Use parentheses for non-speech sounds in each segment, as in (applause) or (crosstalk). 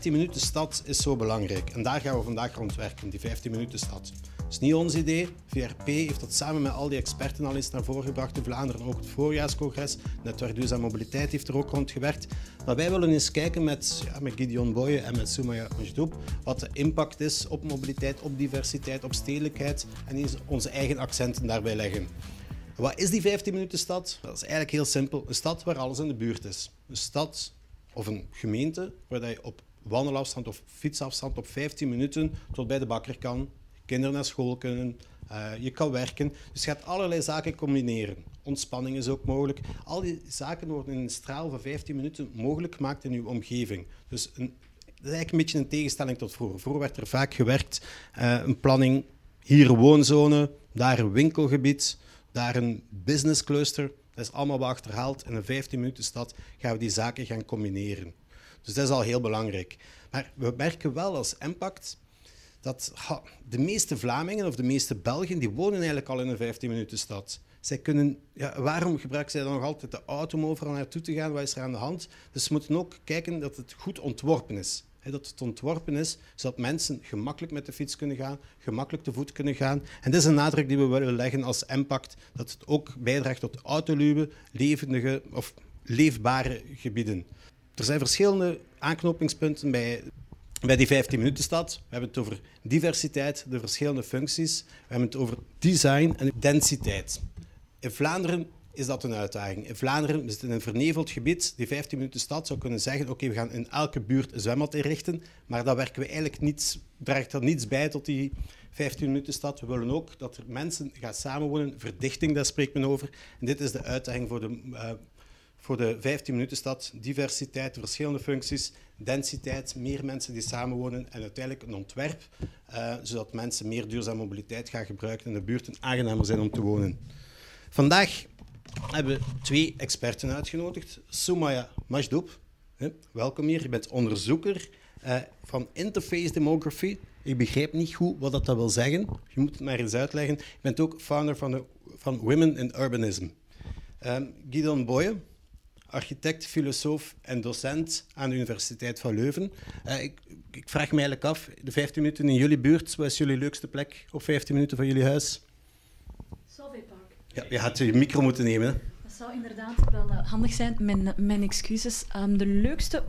15 minuten stad is zo belangrijk. En daar gaan we vandaag rond werken, die 15 minuten stad. Dat is niet ons idee. VRP heeft dat samen met al die experten al eens naar voren gebracht in Vlaanderen. Ook het voorjaarscongres. Netwerk Duurzaam Mobiliteit heeft er ook rond gewerkt. Maar wij willen eens kijken met, ja, met Gideon Boye en met Soumaya Majdoub wat de impact is op mobiliteit, op diversiteit, op stedelijkheid en eens onze eigen accenten daarbij leggen. Wat is die 15 minuten stad? Dat is eigenlijk heel simpel. Een stad waar alles in de buurt is. Een stad of een gemeente waar je op wandelafstand of fietsafstand op 15 minuten tot bij de bakker kan, kinderen naar school kunnen, uh, je kan werken. Dus je gaat allerlei zaken combineren. Ontspanning is ook mogelijk. Al die zaken worden in een straal van 15 minuten mogelijk gemaakt in uw omgeving. Dus een, dat is eigenlijk een beetje een tegenstelling tot vroeger. Vroeger werd er vaak gewerkt, uh, een planning, hier een woonzone, daar een winkelgebied, daar een businesscluster. Dat is allemaal wat achterhaald. In een 15 minuten stad gaan we die zaken gaan combineren. Dus dat is al heel belangrijk. Maar we merken wel als impact dat de meeste Vlamingen of de meeste Belgen die wonen eigenlijk al in een 15 minuten stad. Zij kunnen, ja, waarom gebruiken zij dan nog altijd de auto om overal naartoe te gaan? Wat is er aan de hand? Dus we moeten ook kijken dat het goed ontworpen is. dat het ontworpen is zodat mensen gemakkelijk met de fiets kunnen gaan, gemakkelijk te voet kunnen gaan. En dat is een nadruk die we willen leggen als impact, dat het ook bijdraagt tot autoluwe, levendige of leefbare gebieden. Er zijn verschillende aanknopingspunten bij bij die 15 minuten stad. We hebben het over diversiteit, de verschillende functies. We hebben het over design en densiteit. In Vlaanderen is dat een uitdaging. In Vlaanderen we zitten in een verneveld gebied. Die 15 minuten stad zou kunnen zeggen: oké, we gaan in elke buurt een zwembad inrichten, maar dat werken we eigenlijk niets, draagt er niets bij tot die 15 minuten stad. We willen ook dat er mensen gaan samenwonen. Verdichting, daar spreekt men over. En dit is de uitdaging voor de uh, voor de 15 minuten stad diversiteit, verschillende functies, densiteit, meer mensen die samenwonen en uiteindelijk een ontwerp, uh, zodat mensen meer duurzame mobiliteit gaan gebruiken en de buurten aangenamer zijn om te wonen. Vandaag hebben we twee experten uitgenodigd. Soumaya Majdoub, welkom hier. Je bent onderzoeker uh, van Interface Demography. Ik begrijp niet goed wat dat wil zeggen. Je moet het maar eens uitleggen. Je bent ook founder van, de, van Women in Urbanism. Um, Guidon Boye, architect, filosoof en docent aan de Universiteit van Leuven. Uh, ik, ik, vraag me eigenlijk af, de 15 minuten in jullie buurt, wat is jullie leukste plek op 15 minuten van jullie huis? Salvepark. Ja, je had je micro moeten nemen. Dat zou inderdaad wel uh, handig zijn. Mijn, mijn excuses. Um, de, leukste,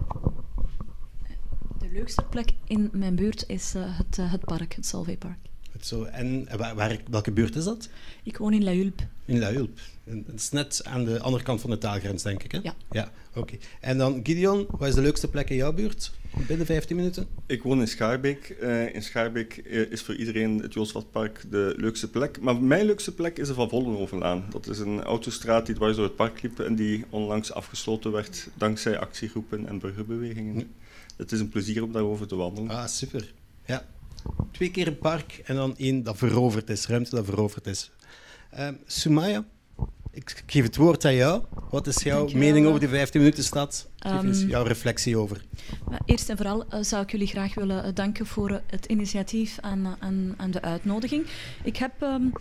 de leukste plek in mijn buurt is uh, het, het park, het Zo, en waar, waar, welke buurt is dat? Ik woon in La Hulpe. In La Hulpe. Het is net aan de andere kant van de taalgrens, denk ik. Hè? Ja. ja Oké. En dan, Gideon, wat is de leukste plek in jouw buurt? Binnen 15 minuten? Ik woon in Schaarbeek. Uh, in Schaarbeek uh, is voor iedereen het Joosvatpark de leukste plek. Maar mijn leukste plek is de Van Vollenhovenlaan. Dat is een autostraat die dwars door het park liep en die onlangs afgesloten werd dankzij actiegroepen en burgerbewegingen. Hm. Het is een plezier om daarover te wandelen. Ah, super. Ja. Twee keer een park en dan één dat veroverd is, ruimte dat veroverd is. Uh, Sumaya, ik geef het woord aan jou. Wat is jouw mening over die 15 minuten stad? Geef eens ehm, jouw reflectie over. Eerst en vooral uh, zou ik jullie graag willen uh, danken voor uh, het initiatief en aan, aan, de uitnodiging. Ik heb um,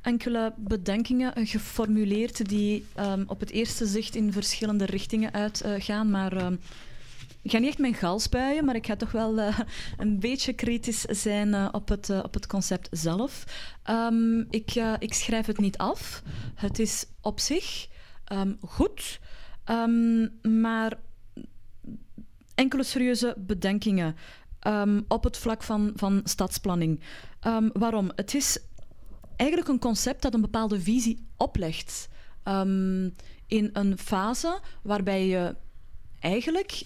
enkele bedenkingen geformuleerd die um, op het eerste zicht in verschillende richtingen uitgaan, maar ik ga niet echt mijn gal spuien, maar ik ga toch wel uh, (laughs) een beetje kritisch zijn uh, op, het, uh, op het concept zelf. Um, ik, ik schrijf het niet af. Het is op zich um, goed, um, maar enkele serieuze bedenkingen op het vlak van, van stadsplanning. waarom? Het is eigenlijk een concept dat een bepaalde visie oplegt. in een fase waarbij je eigenlijk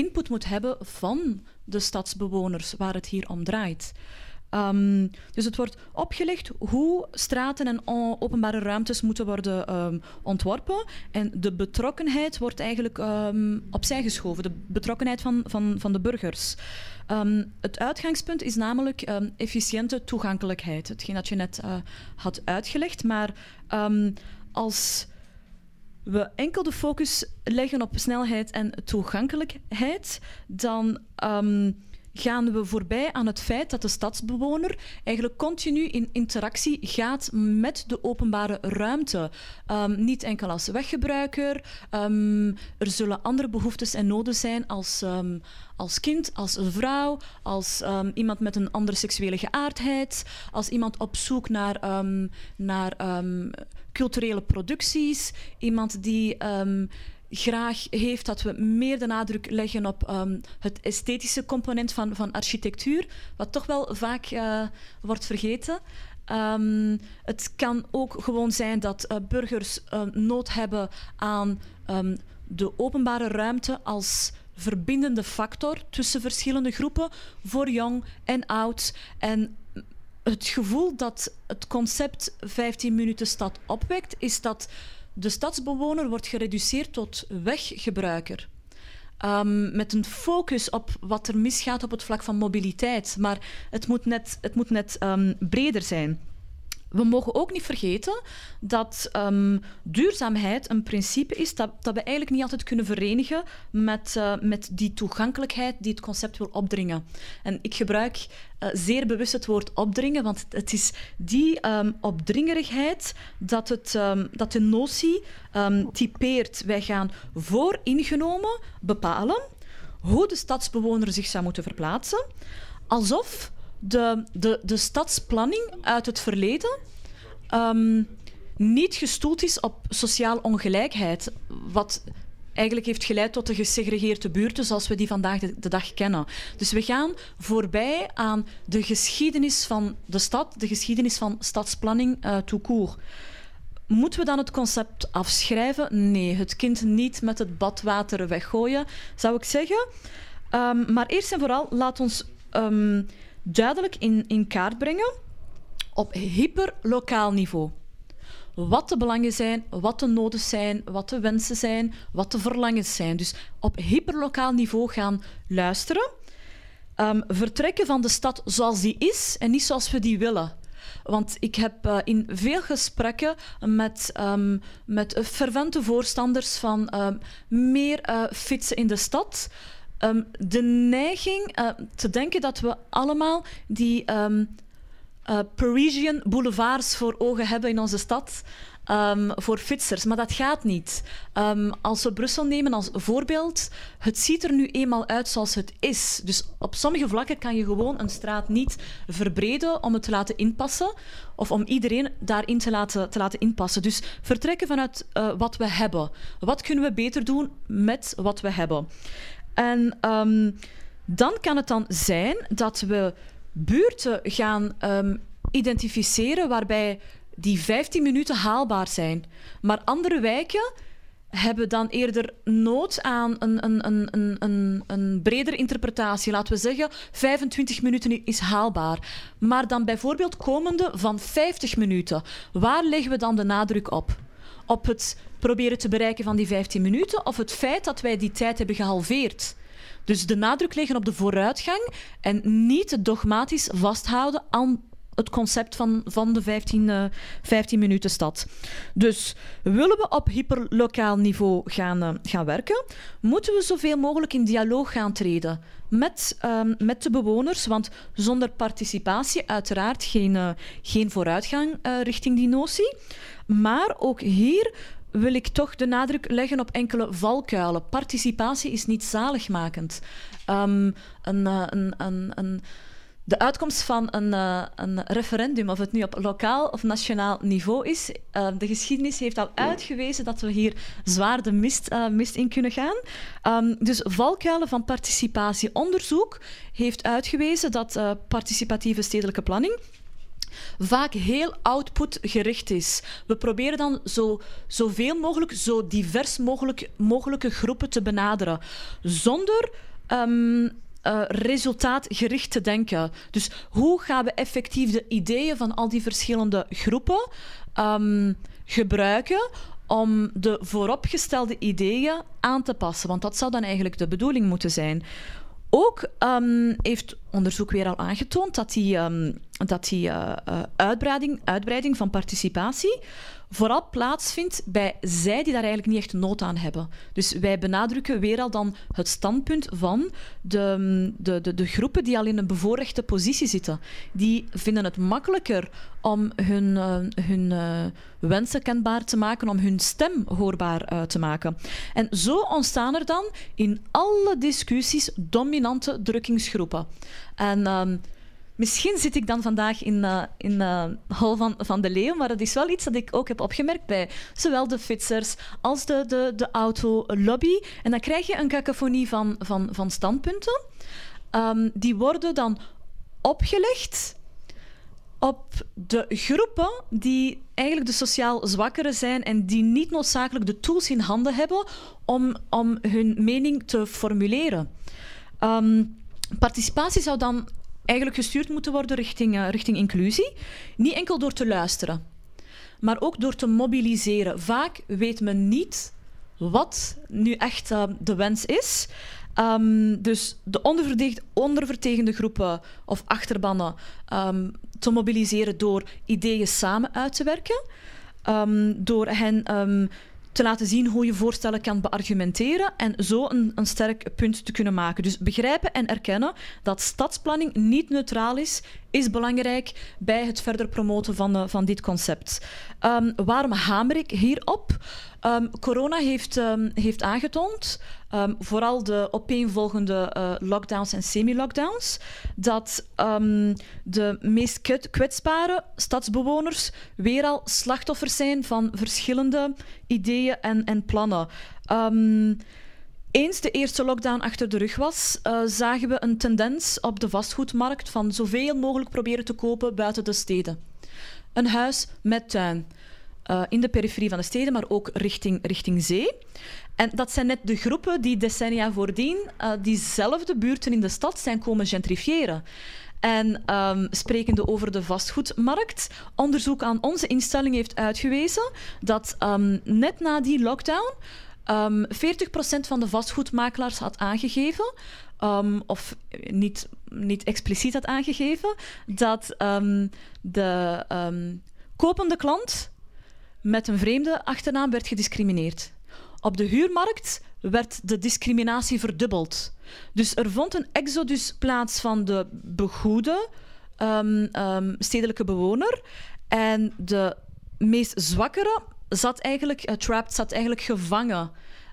input moet hebben van de stadsbewoners waar het hier om draait. Um, dus het wordt opgelegd hoe straten en openbare ruimtes moeten worden um, ontworpen. En de betrokkenheid wordt eigenlijk um, opzij geschoven, de betrokkenheid van, van, van de burgers. het uitgangspunt is namelijk efficiënte toegankelijkheid, hetgeen dat je net uh, had uitgelegd. Maar als we enkel de focus leggen op snelheid en toegankelijkheid, dan um, gaan we voorbij aan het feit dat de stadsbewoner eigenlijk continu in interactie gaat met de openbare ruimte. Um, niet enkel als weggebruiker. Um, er zullen andere behoeftes en noden zijn als, um, als kind, als vrouw, als iemand met een andere seksuele geaardheid, als iemand op zoek naar, naar culturele producties, iemand die graag heeft dat we meer de nadruk leggen op um, het esthetische component van, van architectuur, wat toch wel vaak uh, wordt vergeten. Um, het kan ook gewoon zijn dat uh, burgers uh, nood hebben aan de openbare ruimte als verbindende factor tussen verschillende groepen, voor jong en oud. En het gevoel dat het concept 15 minuten stad opwekt, is dat de stadsbewoner wordt gereduceerd tot weggebruiker. Um, met een focus op wat er misgaat op het vlak van mobiliteit. Maar het moet net, het moet net um, breder zijn. We mogen ook niet vergeten dat um, duurzaamheid een principe is dat, dat, we eigenlijk niet altijd kunnen verenigen met, uh, met die toegankelijkheid die het concept wil opdringen. En ik gebruik uh, zeer bewust het woord opdringen, want het is die um, opdringerigheid dat, het, um, dat de notie typeert. Wij gaan vooringenomen bepalen hoe de stadsbewoner zich zou moeten verplaatsen, alsof de, de, de stadsplanning uit het verleden um, niet gestoeld is op sociaal ongelijkheid. Wat eigenlijk heeft geleid tot de gesegregeerde buurten zoals we die vandaag de, dag kennen. Dus we gaan voorbij aan de geschiedenis van de stad, de geschiedenis van stadsplanning uh, tout court. Moeten we dan het concept afschrijven? Nee, het kind niet met het badwater weggooien, zou ik zeggen. Um, maar eerst en vooral, laat ons um, duidelijk in, in kaart brengen op hyperlokaal niveau. Wat de belangen zijn, wat de noden zijn, wat de wensen zijn, wat de verlangens zijn. Dus op hyperlokaal niveau gaan luisteren. Um, vertrekken van de stad zoals die is en niet zoals we die willen. Want ik heb uh, in veel gesprekken met, um, met fervente voorstanders van um, meer uh, fietsen in de stad um, de neiging uh, te denken dat we allemaal die um, uh, Parisian boulevards voor ogen hebben in onze stad. Um, voor fietsers, maar dat gaat niet. Als we Brussel nemen als voorbeeld, het ziet er nu eenmaal uit zoals het is. Dus op sommige vlakken kan je gewoon een straat niet verbreden om het te laten inpassen of om iedereen daarin te laten, te laten inpassen. Dus vertrekken vanuit uh, wat we hebben. Wat kunnen we beter doen met wat we hebben? En um, dan kan het dan zijn dat we buurten gaan um, identificeren waarbij die 15 minuten haalbaar zijn. Maar andere wijken hebben dan eerder nood aan een, een, een, een, een bredere interpretatie. Laten we zeggen, 25 minuten is haalbaar. Maar dan bijvoorbeeld komende van 50 minuten. Waar leggen we dan de nadruk op? Op het proberen te bereiken van die 15 minuten of het feit dat wij die tijd hebben gehalveerd. Dus de nadruk leggen op de vooruitgang en niet dogmatisch vasthouden aan het concept van, van de 15, uh, 15 minuten stad. Dus willen we op hyperlokaal niveau gaan, uh, gaan werken, moeten we zoveel mogelijk in dialoog gaan treden met, um, met de bewoners, want zonder participatie uiteraard geen, uh, geen vooruitgang richting die notie. Maar ook hier wil ik toch de nadruk leggen op enkele valkuilen. Participatie is niet zaligmakend. Um, een, uh, een, een, een, de uitkomst van een, uh, een, referendum, of het nu op lokaal of nationaal niveau is, uh, de geschiedenis heeft al uitgewezen dat we hier zwaar de mist, mist in kunnen gaan. Um, dus valkuilen van participatieonderzoek heeft uitgewezen dat participatieve stedelijke planning vaak heel outputgericht is. We proberen dan zo, zoveel mogelijk, zo divers mogelijk, mogelijke groepen te benaderen, zonder um, uh, resultaatgericht te denken. Dus hoe gaan we effectief de ideeën van al die verschillende groepen um, gebruiken om de vooropgestelde ideeën aan te passen? Want dat zou dan eigenlijk de bedoeling moeten zijn. Ook um, heeft onderzoek weer al aangetoond dat die, um, dat die uh, uitbreiding, uitbreiding van participatie vooral plaatsvindt bij zij die daar eigenlijk niet echt nood aan hebben. Dus wij benadrukken weer al dan het standpunt van de, de, de, de groepen die al in een bevoorrechte positie zitten. Die vinden het makkelijker om hun, uh, hun uh, wensen kenbaar te maken, om hun stem hoorbaar uh, te maken. En zo ontstaan er dan in alle discussies dominante drukkingsgroepen. En... Misschien zit ik dan vandaag in, uh, in uh, Hal van, van de Leeuw, maar dat is wel iets dat ik ook heb opgemerkt bij zowel de fietsers als de, de, de autolobby. En dan krijg je een cacophonie van, van, van standpunten. Um, die worden dan opgelegd op de groepen die eigenlijk de sociaal zwakkere zijn en die niet noodzakelijk de tools in handen hebben om, om hun mening te formuleren. Um, participatie zou dan eigenlijk gestuurd moeten worden richting, uh, richting inclusie. Niet enkel door te luisteren, maar ook door te mobiliseren. Vaak weet men niet wat nu echt uh, de wens is. Um, dus de ondervertegende groepen of achterbannen um, te mobiliseren door ideeën samen uit te werken. Um, door hen te laten zien hoe je voorstellen kan beargumenteren en zo een, een sterk punt te kunnen maken. Dus begrijpen en erkennen dat stadsplanning niet neutraal is, is belangrijk bij het verder promoten van, uh, van dit concept. Um, waarom hamer ik hierop? Um, corona heeft, um, heeft aangetoond, vooral de opeenvolgende uh, lockdowns en semi-lockdowns, dat de meest kwetsbare stadsbewoners weer al slachtoffers zijn van verschillende ideeën en, en plannen. Eens de eerste lockdown achter de rug was, uh, zagen we een tendens op de vastgoedmarkt van zoveel mogelijk proberen te kopen buiten de steden. Een huis met tuin. Uh, in de periferie van de steden, maar ook richting, richting zee. En dat zijn net de groepen die decennia voordien uh, diezelfde buurten in de stad zijn komen gentrifiëren. En um, sprekende over de vastgoedmarkt, onderzoek aan onze instelling heeft uitgewezen dat um, net na die lockdown Um, 40% van de vastgoedmakelaars had aangegeven, um, of niet, niet expliciet had aangegeven, dat um, de kopende klant met een vreemde achternaam werd gediscrimineerd. Op de huurmarkt werd de discriminatie verdubbeld. Dus er vond een exodus plaats van de begoede stedelijke bewoner en de meest zwakkere zat eigenlijk, uh, trapped zat eigenlijk gevangen.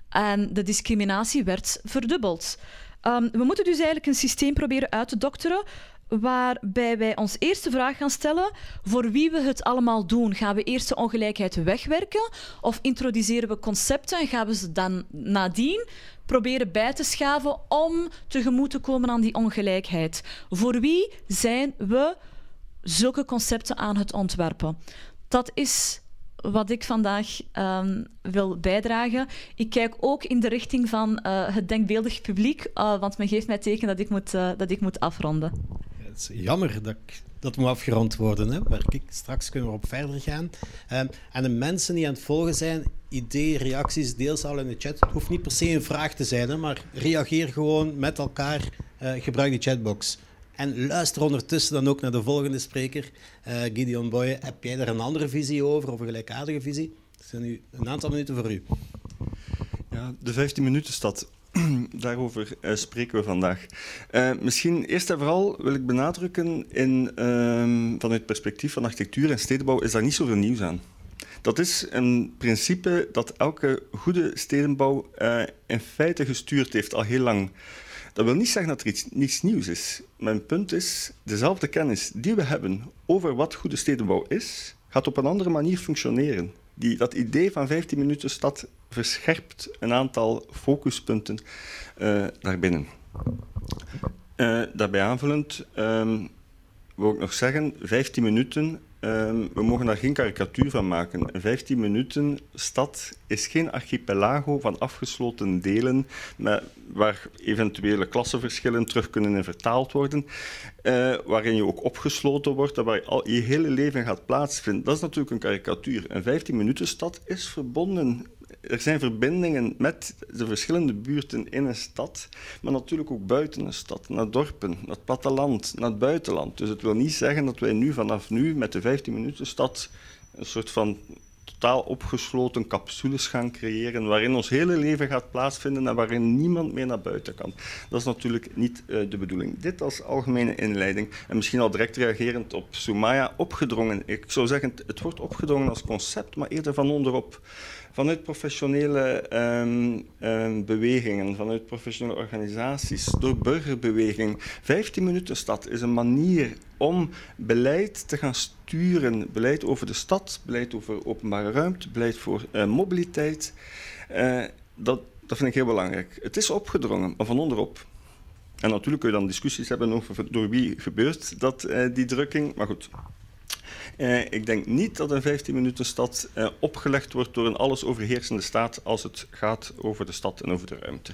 En de discriminatie werd verdubbeld. Um, we moeten dus eigenlijk een systeem proberen uit te dokteren waarbij wij ons eerste vraag gaan stellen voor wie we het allemaal doen. Gaan we eerst de ongelijkheid wegwerken of introduceren we concepten en gaan we ze dan nadien proberen bij te schaven om tegemoet te komen aan die ongelijkheid? Voor wie zijn we zulke concepten aan het ontwerpen? Dat is wat ik vandaag um, wil bijdragen. Ik kijk ook in de richting van uh, het denkbeeldig publiek, uh, want men geeft mij teken dat ik moet, uh, dat ik moet afronden. Het is jammer dat dat moet afgerond worden. Hè? Maar straks kunnen we op verder gaan. Um, en de mensen die aan het volgen zijn, ideeën, reacties, deels al in de chat. Het hoeft niet per se een vraag te zijn, hè, maar reageer gewoon met elkaar. gebruik de chatbox. En luister ondertussen dan ook naar de volgende spreker, uh, Gideon Boye. Heb jij daar een andere visie over, of een gelijkaardige visie? Het zijn nu een aantal minuten voor u. Ja, de 15 minuten stad. (clears throat) Daarover uh, spreken we vandaag. Uh, misschien eerst en vooral wil ik benadrukken, in, uh, vanuit het perspectief van architectuur en stedenbouw is daar niet zoveel nieuws aan. Dat is een principe dat elke goede stedenbouw in feite gestuurd heeft al heel lang. Dat wil niet zeggen dat er iets, niets nieuws is. Mijn punt is, dezelfde kennis die we hebben over wat goede stedenbouw is, gaat op een andere manier functioneren. Die, dat idee van 15 minuten stad verscherpt een aantal focuspunten uh, daarbinnen. Uh, daarbij aanvullend um, wil ik nog zeggen, 15 minuten Um, we mogen daar geen karikatuur van maken. 15 minuten stad is geen archipelago van afgesloten delen met, waar eventuele klassenverschillen terug kunnen in vertaald worden, uh, waarin je ook opgesloten wordt en waar je, al, je hele leven gaat plaatsvinden. Dat is natuurlijk een karikatuur. Een 15 minuten stad is verbonden er zijn verbindingen met de verschillende buurten in een stad, maar natuurlijk ook buiten een stad, naar dorpen, naar het platteland, naar het buitenland. Dus het wil niet zeggen dat wij nu vanaf nu met de 15 minuten stad een soort van totaal opgesloten capsules gaan creëren waarin ons hele leven gaat plaatsvinden en waarin niemand meer naar buiten kan. Dat is natuurlijk niet uh, de bedoeling. Dit als algemene inleiding en misschien al direct reagerend op Sumaya opgedrongen. Ik zou zeggen, het wordt opgedrongen als concept, maar eerder van onderop vanuit professionele um, um, bewegingen, vanuit professionele organisaties, door burgerbeweging. 15 minuten stad is een manier om beleid te gaan sturen. Beleid over de stad, beleid over openbare ruimte, beleid voor uh, mobiliteit. Uh, dat, dat vind ik heel belangrijk. Het is opgedrongen, maar van onderop. En natuurlijk kun je dan discussies hebben over door wie gebeurt dat, uh, die drukking. Maar goed, uh, ik denk niet dat een 15 minuten stad uh, opgelegd wordt door een alles overheersende staat als het gaat over de stad en over de ruimte.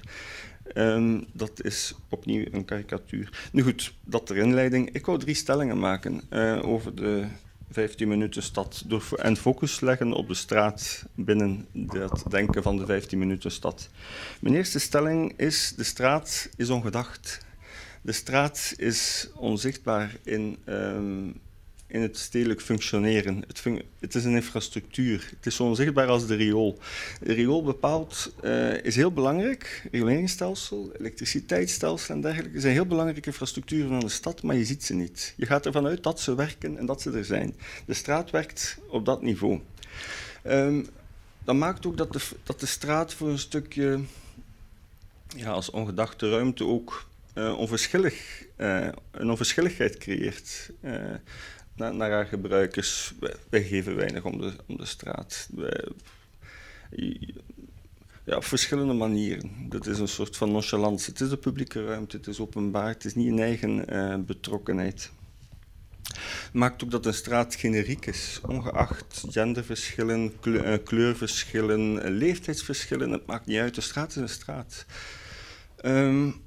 Um, dat is opnieuw een karikatuur. Nu goed, dat ter inleiding. Ik wou drie stellingen maken uh, over de 15 minuten stad door, en focus leggen op de straat binnen het denken van de 15 minuten stad. Mijn eerste stelling is, de straat is ongedacht. De straat is onzichtbaar in um, in het stedelijk functioneren. Het, het, is een infrastructuur. Het is zo onzichtbaar als de riool. De riool bepaalt, uh, is heel belangrijk. Reguleringsstelsel, elektriciteitsstelsel en dergelijke zijn heel belangrijke infrastructuren van de stad, maar je ziet ze niet. Je gaat ervan uit dat ze werken en dat ze er zijn. De straat werkt op dat niveau. Um, dat maakt ook dat de, dat de straat voor een stukje ja, als ongedachte ruimte ook uh, onverschillig, uh, een onverschilligheid creëert. Naar, haar gebruikers. Wij, geven weinig om de, om de straat. Ja, op verschillende manieren. Dat is een soort van nonchalance. Het is de publieke ruimte, het is openbaar, het is niet een eigen uh, betrokkenheid. Maakt ook dat een straat generiek is, ongeacht genderverschillen, eh, kleurverschillen, leeftijdsverschillen. Het maakt niet uit, de straat is een straat. Um,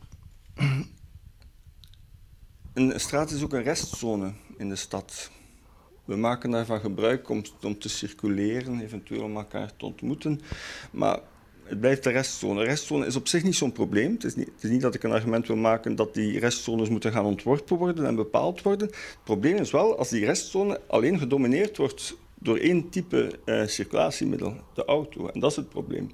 een straat is ook een restzone in de stad. We maken daarvan gebruik om, om te circuleren, eventueel om elkaar te ontmoeten. Maar het blijft de restzone. De restzone is op zich niet zo'n probleem. Het is, niet, het is, niet, dat ik een argument wil maken dat die restzones moeten gaan ontworpen worden en bepaald worden. Het probleem is wel als die restzone alleen gedomineerd wordt door één type uh, circulatiemiddel, de auto. En dat is het probleem.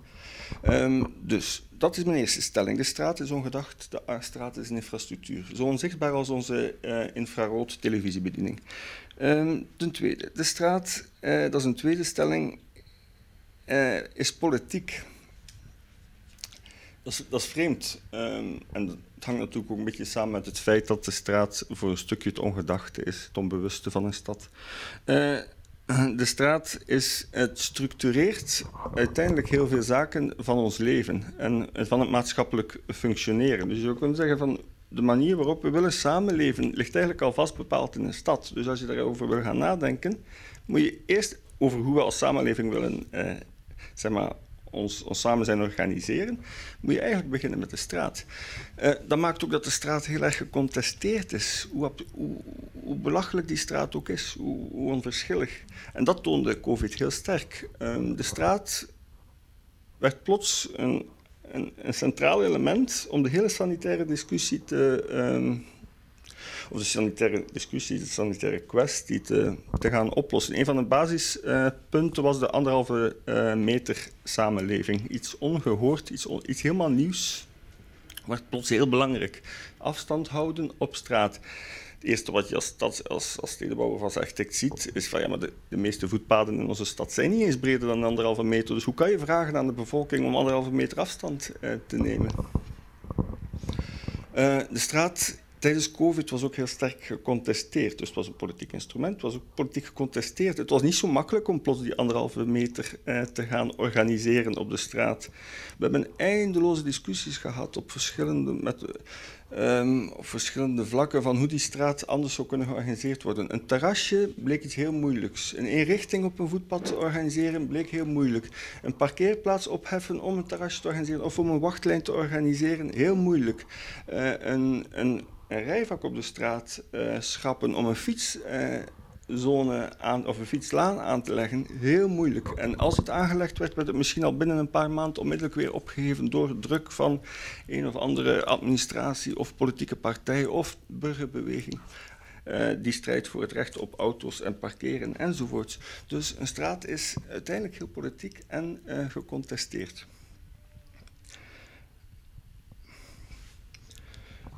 Um, dus dat is mijn eerste stelling. De straat is ongedacht, de straat is een infrastructuur. Zo onzichtbaar als onze uh, infrarood televisiebediening. Um, ten tweede, de straat, uh, dat is een tweede stelling, uh, is politiek. Dat is, dat vreemd. Um, en het hangt natuurlijk ook een beetje samen met het feit dat de straat voor een stukje het ongedachte is, het onbewuste van een stad. (clears throat) De straat is, het structureert uiteindelijk heel veel zaken van ons leven en van het maatschappelijk functioneren. Dus je kunnen zeggen van de manier waarop we willen samenleven ligt eigenlijk al vast bepaald in een stad. Dus als je daarover wil gaan nadenken, moet je eerst over hoe we als samenleving willen eh, zeg maar, ons, ons samen zijn organiseren, moet je eigenlijk beginnen met de straat. Uh, dat maakt ook dat de straat heel erg gecontesteerd is. Hoe, hoe, belachelijk die straat ook is, hoe, hoe, onverschillig. En dat toonde COVID heel sterk. Um, de straat werd plots een, een, een, centraal element om de hele sanitaire discussie te, um, of de sanitaire discussie, de sanitaire kwestie te, te gaan oplossen. Een van de basispunten was de anderhalve uh, meter samenleving. Iets ongehoord, iets, iets helemaal nieuws, werd plots heel belangrijk. Afstand houden op straat. Het eerste wat je als, stad, als, als stedenbouwer als architect ziet, is van ja, maar de, meeste voetpaden in onze stad zijn niet eens breder dan anderhalve meter. Dus hoe kan je vragen aan de bevolking om anderhalve meter afstand uh, te nemen? Uh, de straat tijdens COVID was ook heel sterk gecontesteerd. Dus het was een politiek instrument, het was ook politiek gecontesteerd. Het was niet zo makkelijk om plots die anderhalve meter eh, te gaan organiseren op de straat. We hebben eindeloze discussies gehad op verschillende, met, op verschillende vlakken van hoe die straat anders zou kunnen georganiseerd worden. Een terrasje bleek iets heel moeilijks. Een inrichting op een voetpad organiseren bleek heel moeilijk. Een parkeerplaats opheffen om een terrasje te organiseren of om een wachtlijn te organiseren, heel moeilijk. Uh, een, een een rijvak op de straat uh, schrappen om een fiets fietszone aan, of een fietslaan aan te leggen, heel moeilijk. En als het aangelegd werd, werd het misschien al binnen een paar maanden onmiddellijk weer opgegeven door druk van een of andere administratie of politieke partij of burgerbeweging. Uh, die strijdt voor het recht op auto's en parkeren enzovoorts. Dus een straat is uiteindelijk heel politiek en uh, gecontesteerd.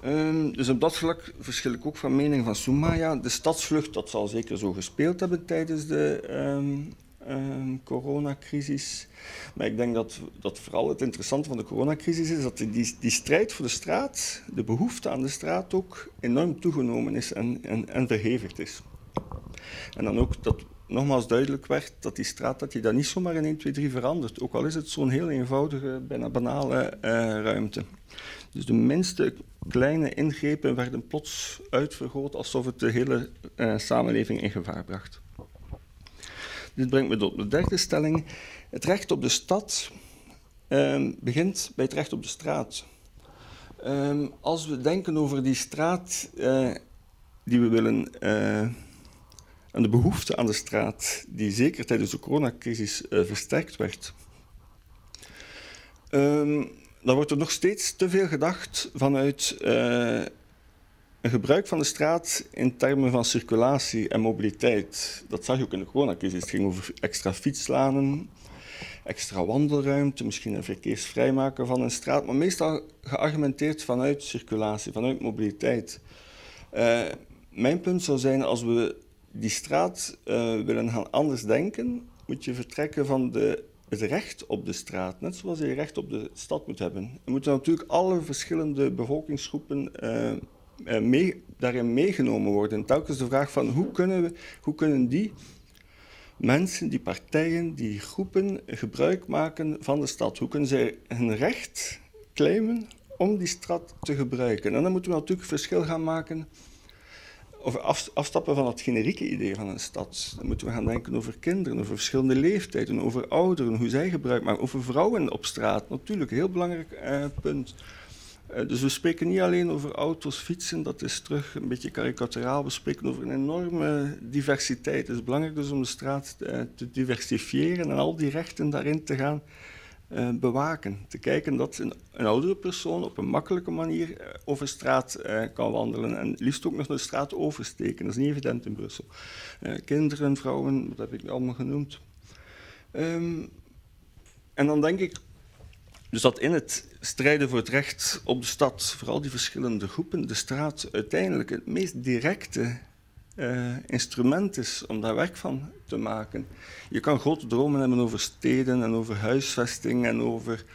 Um, dus op dat vlak verschil ik ook van mening van Soumaya. De stadsvlucht, dat zal zeker zo gespeeld hebben tijdens de um, um, coronacrisis. Maar ik denk dat, dat vooral het interessante van de coronacrisis is dat die, die strijd voor de straat, de behoefte aan de straat ook enorm toegenomen is en, en, en verhevigd is. En dan ook dat nogmaals duidelijk werd dat die straat dat je dat niet zomaar in 1, 2, 3 verandert. Ook al is het zo'n heel eenvoudige, bijna banale uh, ruimte. Dus de minste kleine ingrepen werden plots uitvergroot alsof het de hele uh, samenleving in gevaar bracht. Dit brengt me tot de derde stelling. Het recht op de stad uh, begint bij het recht op de straat. Um, als we denken over die straat uh, die we willen uh, en de behoefte aan de straat, die zeker tijdens de coronacrisis versterkt werd. Um, dan wordt er nog steeds te veel gedacht vanuit uh, een gebruik van de straat in termen van circulatie en mobiliteit. Dat zag je ook in de coronacrisis. Het ging over extra fietslanen, extra wandelruimte, misschien een verkeersvrij maken van een straat, maar meestal geargumenteerd vanuit circulatie, vanuit mobiliteit. Uh, mijn punt zou zijn, als we die straat uh, willen gaan anders denken, moet je vertrekken van de het recht op de straat, net zoals je recht op de stad moet hebben. Er moeten natuurlijk alle verschillende bevolkingsgroepen uh, mee, daarin meegenomen worden. En telkens de vraag van hoe kunnen, we, hoe kunnen die mensen, die partijen, die groepen gebruik maken van de stad? Hoe kunnen zij hun recht claimen om die stad te gebruiken? En dan moeten we natuurlijk verschil gaan maken over afstappen van het generieke idee van een stad. Dan moeten we gaan denken over kinderen, over verschillende leeftijden, over ouderen, hoe zij gebruik maken, over vrouwen op straat. Natuurlijk, een heel belangrijk eh, punt. Uh, dus we spreken niet alleen over auto's, fietsen, dat is terug een beetje karikaturaal. We spreken over een enorme diversiteit. Het is belangrijk dus om de straat uh, te diversifiëren en al die rechten daarin te gaan uh, bewaken. Te kijken dat een, een, oudere persoon op een makkelijke manier uh, over straat uh, kan wandelen en liefst ook nog de straat oversteken. Dat is niet evident in Brussel. kinderen, vrouwen, dat heb ik allemaal genoemd. Um, en dan denk ik dus dat in het strijden voor het recht op de stad, vooral die verschillende groepen, de straat uiteindelijk het meest directe uh, instrument is om daar werk van te maken. Je kan grote dromen hebben over steden en over huisvesting en over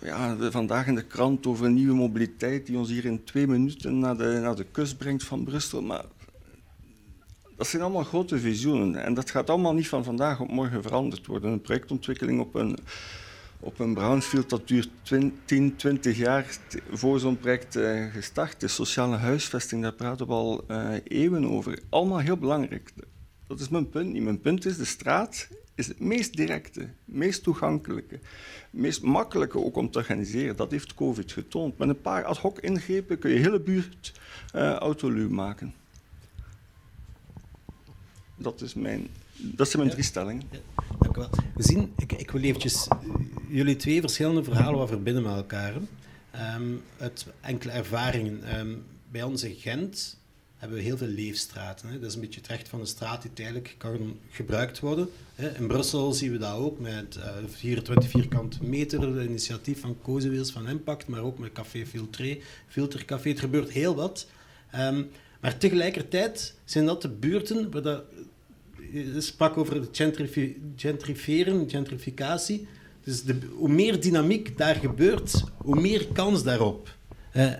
ja, vandaag in de krant over een nieuwe mobiliteit die ons hier in twee minuten naar de, naar de kust brengt van Brussel. Maar dat zijn allemaal grote visioenen en dat gaat allemaal niet van vandaag op morgen veranderd worden. Een projectontwikkeling op een op een brownfield dat duurt 10, 20 jaar voor zo'n project uh, gestart is. Sociale huisvesting, daar praten we al uh, eeuwen over. Allemaal heel belangrijk. Dat is mijn punt niet. Mijn punt is, de straat is het meest directe, meest toegankelijke, meest makkelijke ook om te organiseren. Dat heeft COVID getoond. Met een paar ad hoc ingrepen kun je hele buurt uh, autoluw maken. Dat, is mijn, dat zijn mijn drie stellingen. Dank u wel. We zien, ik, ik wil eventjes jullie twee verschillende verhalen wat verbinden met elkaar. Um, uit enkele ervaringen. Um, bij ons in Gent hebben we heel veel leefstraten. Hè. Dat is een beetje het recht van de straat die tijdelijk kan gebruikt worden. Hè. In Brussel zien we dat ook met uh, 24 vierkante meter, het initiatief van Kozenwiels van Impact, maar ook met Café Filtré, Filtercafé. Het gebeurt heel wat. Um, maar tegelijkertijd zijn dat de buurten waar dat, je sprak over het gentriferen, gentrificatie. Dus de, hoe meer dynamiek daar gebeurt, hoe meer kans daarop.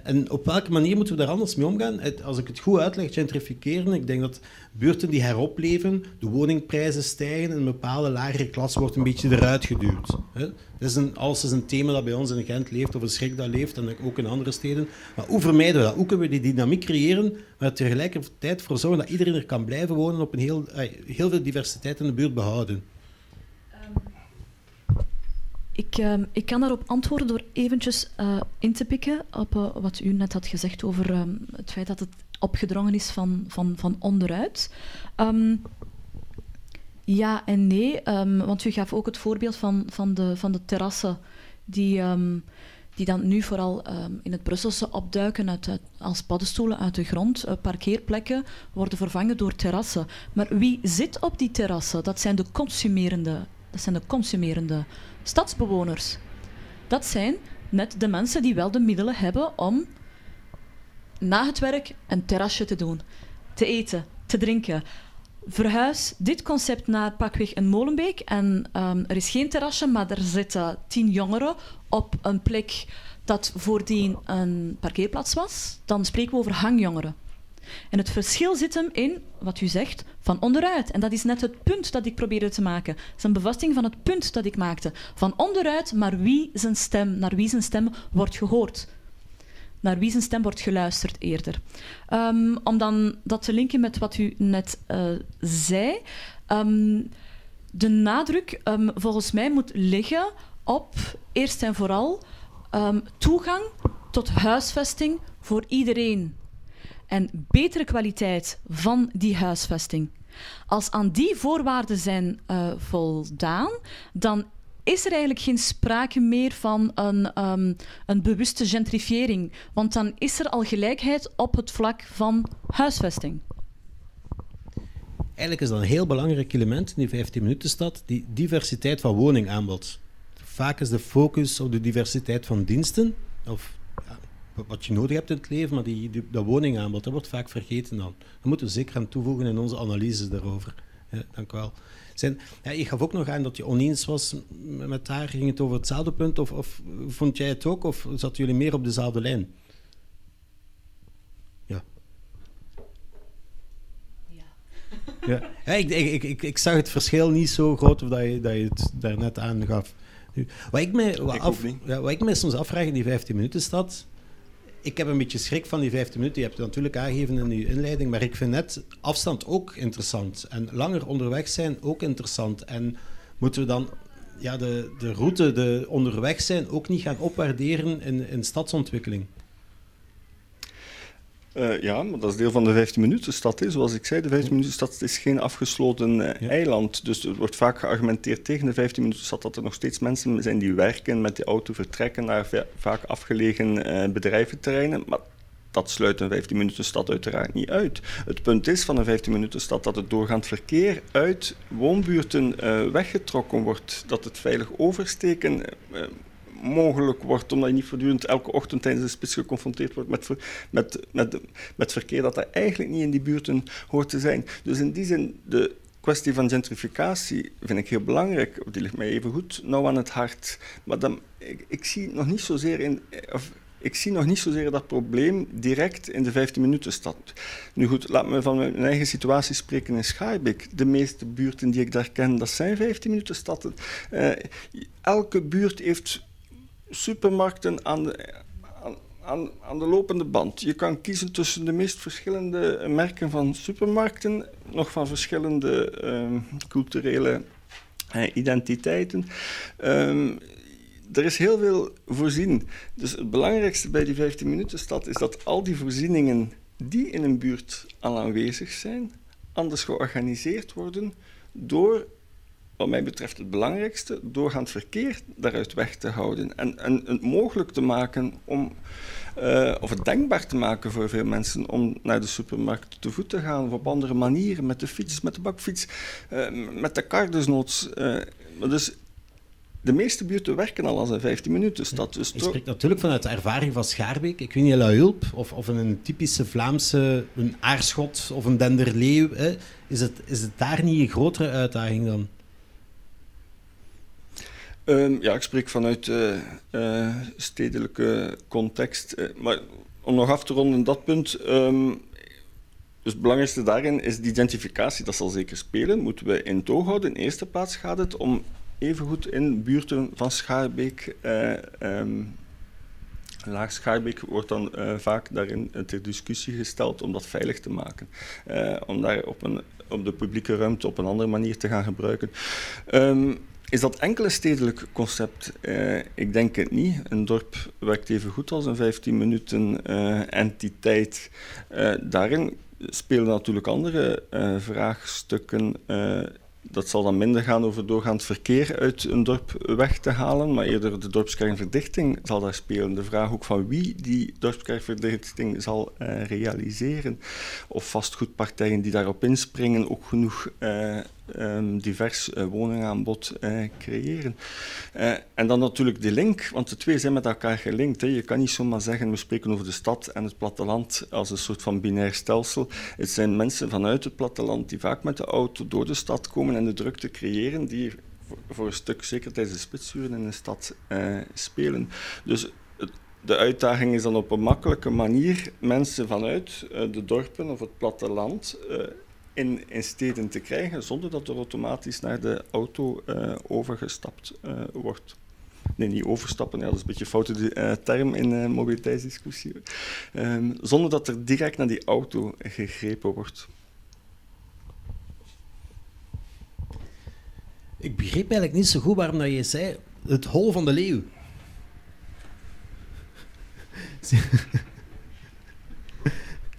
En op welke manier moeten we daar anders mee omgaan? Als ik het goed uitleg, gentrificeren, ik denk dat buurten die heropleven, de woningprijzen stijgen en een bepaalde lagere klasse wordt een beetje eruit geduwd. Hè? Dat is een, alles is een thema dat bij ons in Gent leeft, of een schrik dat leeft, en ook in andere steden. Maar hoe vermijden we dat? Hoe kunnen we die dynamiek creëren, maar tegelijkertijd voor zorgen dat iedereen er kan blijven wonen op een heel, uh, heel veel diversiteit in de buurt behouden? Ik, uh, ik kan daarop antwoorden door eventjes uh, in te pikken op uh, wat u net had gezegd over um, het feit dat het opgedrongen is van, van, van onderuit. Ehm, ja en nee, ehm, want u gaf ook het voorbeeld van, van, de, van de terrassen die, um, die dan nu vooral in het Brusselse opduiken uit, als paddenstoelen uit de grond. Uh, parkeerplekken worden vervangen door terrassen. Maar wie zit op die terrassen? Dat zijn de consumerende, dat zijn de consumerende stadsbewoners. Dat zijn net de mensen die wel de middelen hebben om na het werk een terrasje te doen, te eten, te drinken. Verhuis dit concept naar pakweg een Molenbeek en um, er is geen terrasje, maar er zitten tien jongeren op een plek dat voordien een parkeerplaats was. Dan spreken we over hangjongeren. En het verschil zit hem in, wat u zegt, van onderuit. En dat is net het punt dat ik probeerde te maken. Het is een bevestiging van het punt dat ik maakte. Van onderuit, maar wie zijn stem, naar wie zijn stem wordt gehoord naar wie zijn stem wordt geluisterd eerder. Um, om dan dat te linken met wat u net uh, zei. Um, de nadruk um, volgens mij moet liggen op eerst en vooral toegang tot huisvesting voor iedereen. En betere kwaliteit van die huisvesting. Als aan die voorwaarden zijn uh, voldaan, dan is er eigenlijk geen sprake meer van een, um, een bewuste gentrifiering. Want dan is er al gelijkheid op het vlak van huisvesting. Eigenlijk is dat een heel belangrijk element in die 15 minuten stad, die diversiteit van woningaanbod. Vaak is de focus op de diversiteit van diensten, of ja, wat je nodig hebt in het leven, maar die, die, dat woningaanbod, dat wordt vaak vergeten dan. Daar moeten we zeker aan toevoegen in onze analyses daarover. Ja, dank u wel. Zijn, ja, je gaf ook nog aan dat je oneens was met haar. Ging het over hetzelfde punt? Of, of vond jij het ook? Of zaten jullie meer op dezelfde lijn? Ja. Ja. ja. ja ik, ik, ik, ik, zag het verschil niet zo groot of dat je, dat je het daarnet aangaf. Wat ik me, wat, af, ja, wat ik me soms afvraag in die 15 minuten stad ik heb een beetje schrik van die 15 minuten. Je hebt het natuurlijk aangegeven in je inleiding, maar ik vind net afstand ook interessant. En langer onderweg zijn ook interessant. En moeten we dan ja, de, de route, de onderweg zijn, ook niet gaan opwaarderen in, in stadsontwikkeling? Uh, ja, maar dat is deel van de 15 minuten stad. Hè. Zoals ik zei, de 15 minuten stad is geen afgesloten uh, eiland. Dus er wordt vaak geargumenteerd tegen de 15 minuten stad dat er nog steeds mensen zijn die werken, met de auto vertrekken naar vaak afgelegen uh, bedrijventerreinen. Maar dat sluit een 15 minuten stad uiteraard niet uit. Het punt is van een 15 minuten stad dat het doorgaand verkeer uit woonbuurten weggetrokken wordt. Dat het veilig oversteken mogelijk wordt, omdat je niet voortdurend elke ochtend tijdens de spits geconfronteerd wordt met, met, met, met verkeer dat er eigenlijk niet in die buurten hoort te zijn. Dus in die zin, de kwestie van gentrificatie vind ik heel belangrijk. Die ligt mij even goed nou aan het hart. Maar dan, ik, zie nog niet zozeer in... Of, ik zie nog niet zozeer dat probleem direct in de 15 minuten stad. Nu goed, laat me van mijn eigen situatie spreken in Schaarbeek. De meeste buurten die ik daar ken, dat zijn 15 minuten stad. Uh, elke buurt heeft supermarkten aan de, aan, aan, de lopende band. Je kan kiezen tussen de meest verschillende merken van supermarkten, nog van verschillende um, culturele uh, identiteiten. Um, er is heel veel voorzien. Dus het belangrijkste bij die 15 minuten stad is dat al die voorzieningen die in een buurt al aanwezig zijn, anders georganiseerd worden door wat mij betreft het belangrijkste, doorgaand verkeer daaruit weg te houden. En, en het mogelijk te maken om, uh, of het denkbaar te maken voor veel mensen om naar de supermarkt te voet te gaan, of op andere manieren, met de fiets, met de bakfiets, uh, met de kar desnoods. Uh, dus de meeste buurten werken al als een 15 minuten stad. Dus ik spreek natuurlijk vanuit de ervaring van Schaarbeek. Ik weet niet, La Hulp of, of een typische Vlaamse een aarschot of een denderleeuw. Hè. Is, het, is het daar niet een grotere uitdaging dan? Um, ja, ik spreek vanuit uh, stedelijke context. Uh, maar om nog af te ronden dat punt. Um, dus het belangrijkste daarin is die identificatie. Dat zal zeker spelen. Moeten we in toog houden. In eerste plaats gaat het om evengoed in buurten van Schaarbeek. Um, Laag Schaarbeek wordt dan vaak daarin ter discussie gesteld om dat veilig te maken. om daar op, een, op de publieke ruimte op een andere manier te gaan gebruiken. Um, is dat enkel een stedelijk concept? Uh, ik denk het niet. Een dorp werkt even goed als een 15 minuten uh, entiteit. Uh, daarin spelen natuurlijk andere vraagstukken dat zal dan minder gaan over doorgaand verkeer uit een dorp weg te halen, maar eerder de dorpskernverdichting zal daar spelen. De vraag ook van wie die dorpskernverdichting zal realiseren. Of vastgoedpartijen die daarop inspringen ook genoeg um, divers uh, woningaanbod creëren. en dan natuurlijk de link, want de twee zijn met elkaar gelinkt. Hè. Je kan niet zomaar zeggen, we spreken over de stad en het platteland als een soort van binair stelsel. Het zijn mensen vanuit het platteland die vaak met de auto door de stad komen en de drukte creëren die voor, een stuk, zeker tijdens de spitsuren in de stad, uh, spelen. Dus de uitdaging is dan op een makkelijke manier mensen vanuit uh, de dorpen of het platteland uh, in, in, steden te krijgen, zonder dat er automatisch naar de auto overgestapt wordt. Nee, niet overstappen, ja, dat is een beetje een foute term in mobiliteitsdiscussie. Um, zonder dat er direct naar die auto gegrepen wordt. Ik begreep eigenlijk niet zo goed waarom dat je zei het hol van de leeuw.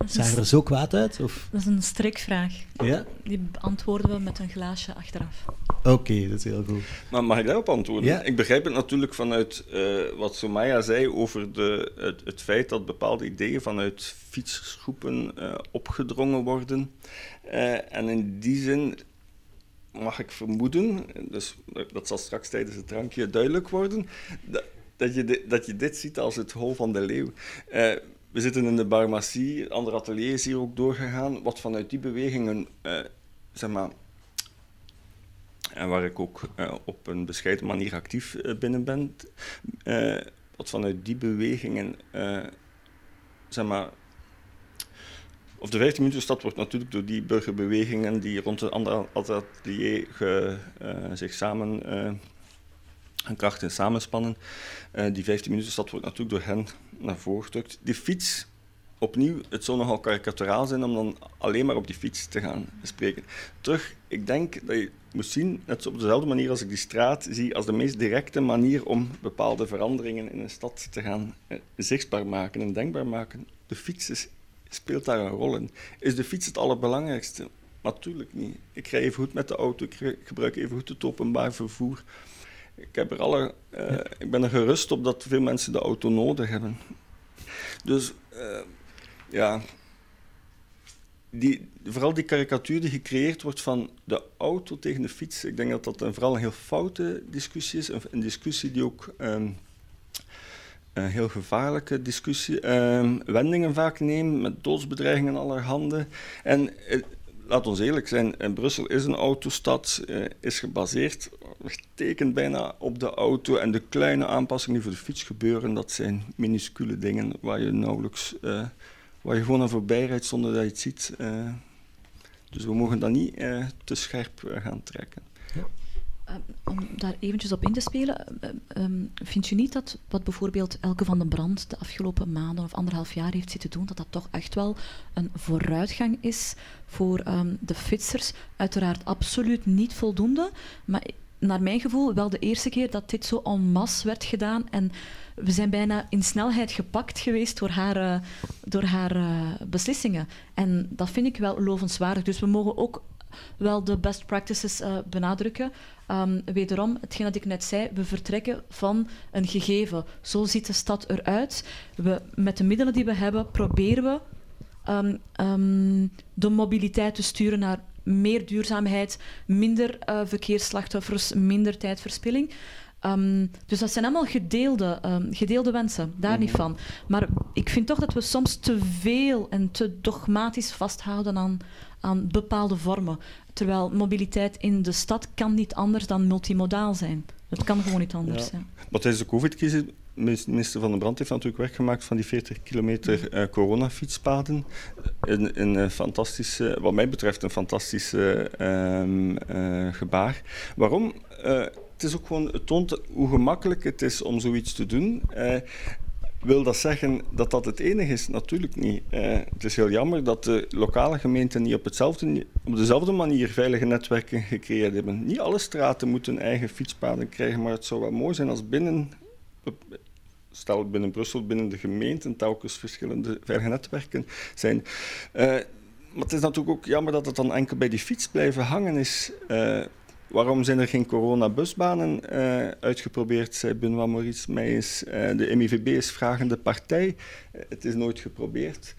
Zagen er zo kwaad uit? Of? Dat is een strikvraag. Ja? Die beantwoorden we met een glaasje achteraf. Oké, dat is heel goed. Maar mag ik daarop antwoorden? Ja. Ik begrijp het natuurlijk vanuit uh, wat Somaya zei over de, het, het, feit dat bepaalde ideeën vanuit fietsgroepen uh, opgedrongen worden. Uh, en in die zin mag ik vermoeden, dus dat zal straks tijdens het drankje duidelijk worden, dat, dat, je, dat je dit ziet als het hol van de leeuw. We zitten in de barmacie, ander atelier is hier ook doorgegaan, wat vanuit die bewegingen, uh, zeg maar, en waar ik ook uh, op een bescheiden manier actief binnen ben, wat vanuit die bewegingen, zeg maar, of de 15 minuten stad wordt natuurlijk door die burgerbewegingen die rond het andere atelier zich samen hun krachten samenspannen. Uh, die 15 minuten stad wordt natuurlijk door hen naar voren gedrukt. Die fiets, opnieuw, het zou nogal karikaturaal zijn om dan alleen maar op die fiets te gaan spreken. Terug, ik denk dat je moet zien, net op dezelfde manier als ik die straat zie, als de meest directe manier om bepaalde veranderingen in een stad te gaan zichtbaar maken en denkbaar maken. De fiets speelt daar een rol in. Is de fiets het allerbelangrijkste? Natuurlijk niet. Ik rij even goed met de auto, ik gebruik even goed het openbaar vervoer. Ik, heb er alle, uh, ik ben er gerust op dat veel mensen de auto nodig hebben. Dus uh, ja, die, vooral die karikatuur die gecreëerd wordt van de auto tegen de fiets, ik denk dat dat een, vooral een heel foute discussie is. Een, een discussie die ook um, een heel gevaarlijke discussie, uh, wendingen vaak nemen met doodsbedreigingen allerhande. En uh, laat ons eerlijk zijn, in Brussel is een autostad, uh, is gebaseerd, getekend bijna op de auto. En de kleine aanpassingen die voor de fiets gebeuren, dat zijn minuscule dingen waar je nauwelijks, uh, waar je gewoon aan voorbij rijdt zonder dat je het ziet. dus we mogen dat niet te scherp gaan trekken. Ehm, om daar eventjes op in te spelen, um, vind je niet dat wat bijvoorbeeld Elke van den Brand de afgelopen maanden of anderhalf jaar heeft zitten doen, dat dat toch echt wel een vooruitgang is voor de fietsers? Uiteraard absoluut niet voldoende, maar naar mijn gevoel wel de eerste keer dat dit zo en masse werd gedaan en we zijn bijna in snelheid gepakt geweest door haar, uh, door haar uh, beslissingen. En dat vind ik wel lovenswaardig. Dus we mogen ook wel de best practices uh, benadrukken. Um, wederom, hetgeen dat ik net zei, we vertrekken van een gegeven. Zo ziet de stad eruit. We, met de middelen die we hebben, proberen we um, um, de mobiliteit te sturen naar meer duurzaamheid, minder uh, verkeersslachtoffers, minder tijdverspilling. Um, dus dat zijn allemaal gedeelde, um, gedeelde wensen, daar niet mhm. van. Maar ik vind toch dat we soms te veel en te dogmatisch vasthouden aan, aan bepaalde vormen. Terwijl mobiliteit in de stad kan niet anders dan multimodaal zijn. Het kan gewoon niet anders. Ja. Maar tijdens de COVID-crisis, minister Van den Brand heeft natuurlijk weggemaakt van die 40 kilometer uh, coronafietspaden. Een, een, een, fantastische, wat mij betreft, een fantastische uh, uh, gebaar. Waarom? Het is ook gewoon, toont hoe gemakkelijk het is om zoiets te doen. Wil dat zeggen dat dat het enige is? Natuurlijk niet. Uh, het is heel jammer dat de lokale gemeenten niet op, hetzelfde, op dezelfde manier veilige netwerken gecreëerd hebben. Niet alle straten moeten eigen fietspaden krijgen, maar het zou wel mooi zijn als binnen, stel binnen Brussel, binnen de gemeenten, telkens verschillende veilige netwerken zijn. Uh, maar het is natuurlijk ook jammer dat het dan enkel bij die fiets blijven hangen is. Waarom zijn er geen coronabusbanen uh, uitgeprobeerd, zei Benoît Maurice Meijers. Uh, de MIVB is vragende partij. Uh, het is nooit geprobeerd.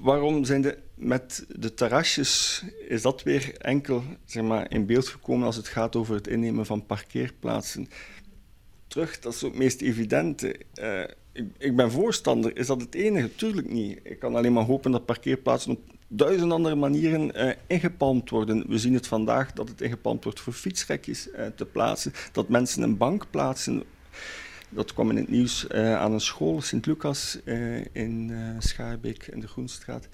waarom zijn de, met de terrasjes, is dat weer enkel zeg maar, in beeld gekomen als het gaat over het innemen van parkeerplaatsen? Terug, dat is het meest evidente. Ik, ik, ben voorstander. Is dat het enige? Tuurlijk niet. Ik kan alleen maar hopen dat parkeerplaatsen op duizend andere manieren uh, ingepalmd worden. We zien het vandaag dat het ingepalmd wordt voor fietsrekjes uh, te plaatsen, dat mensen een bank plaatsen. Dat kwam in het nieuws uh, aan een school, Sint-Lucas, in Schaarbeek, in de Groenstraat.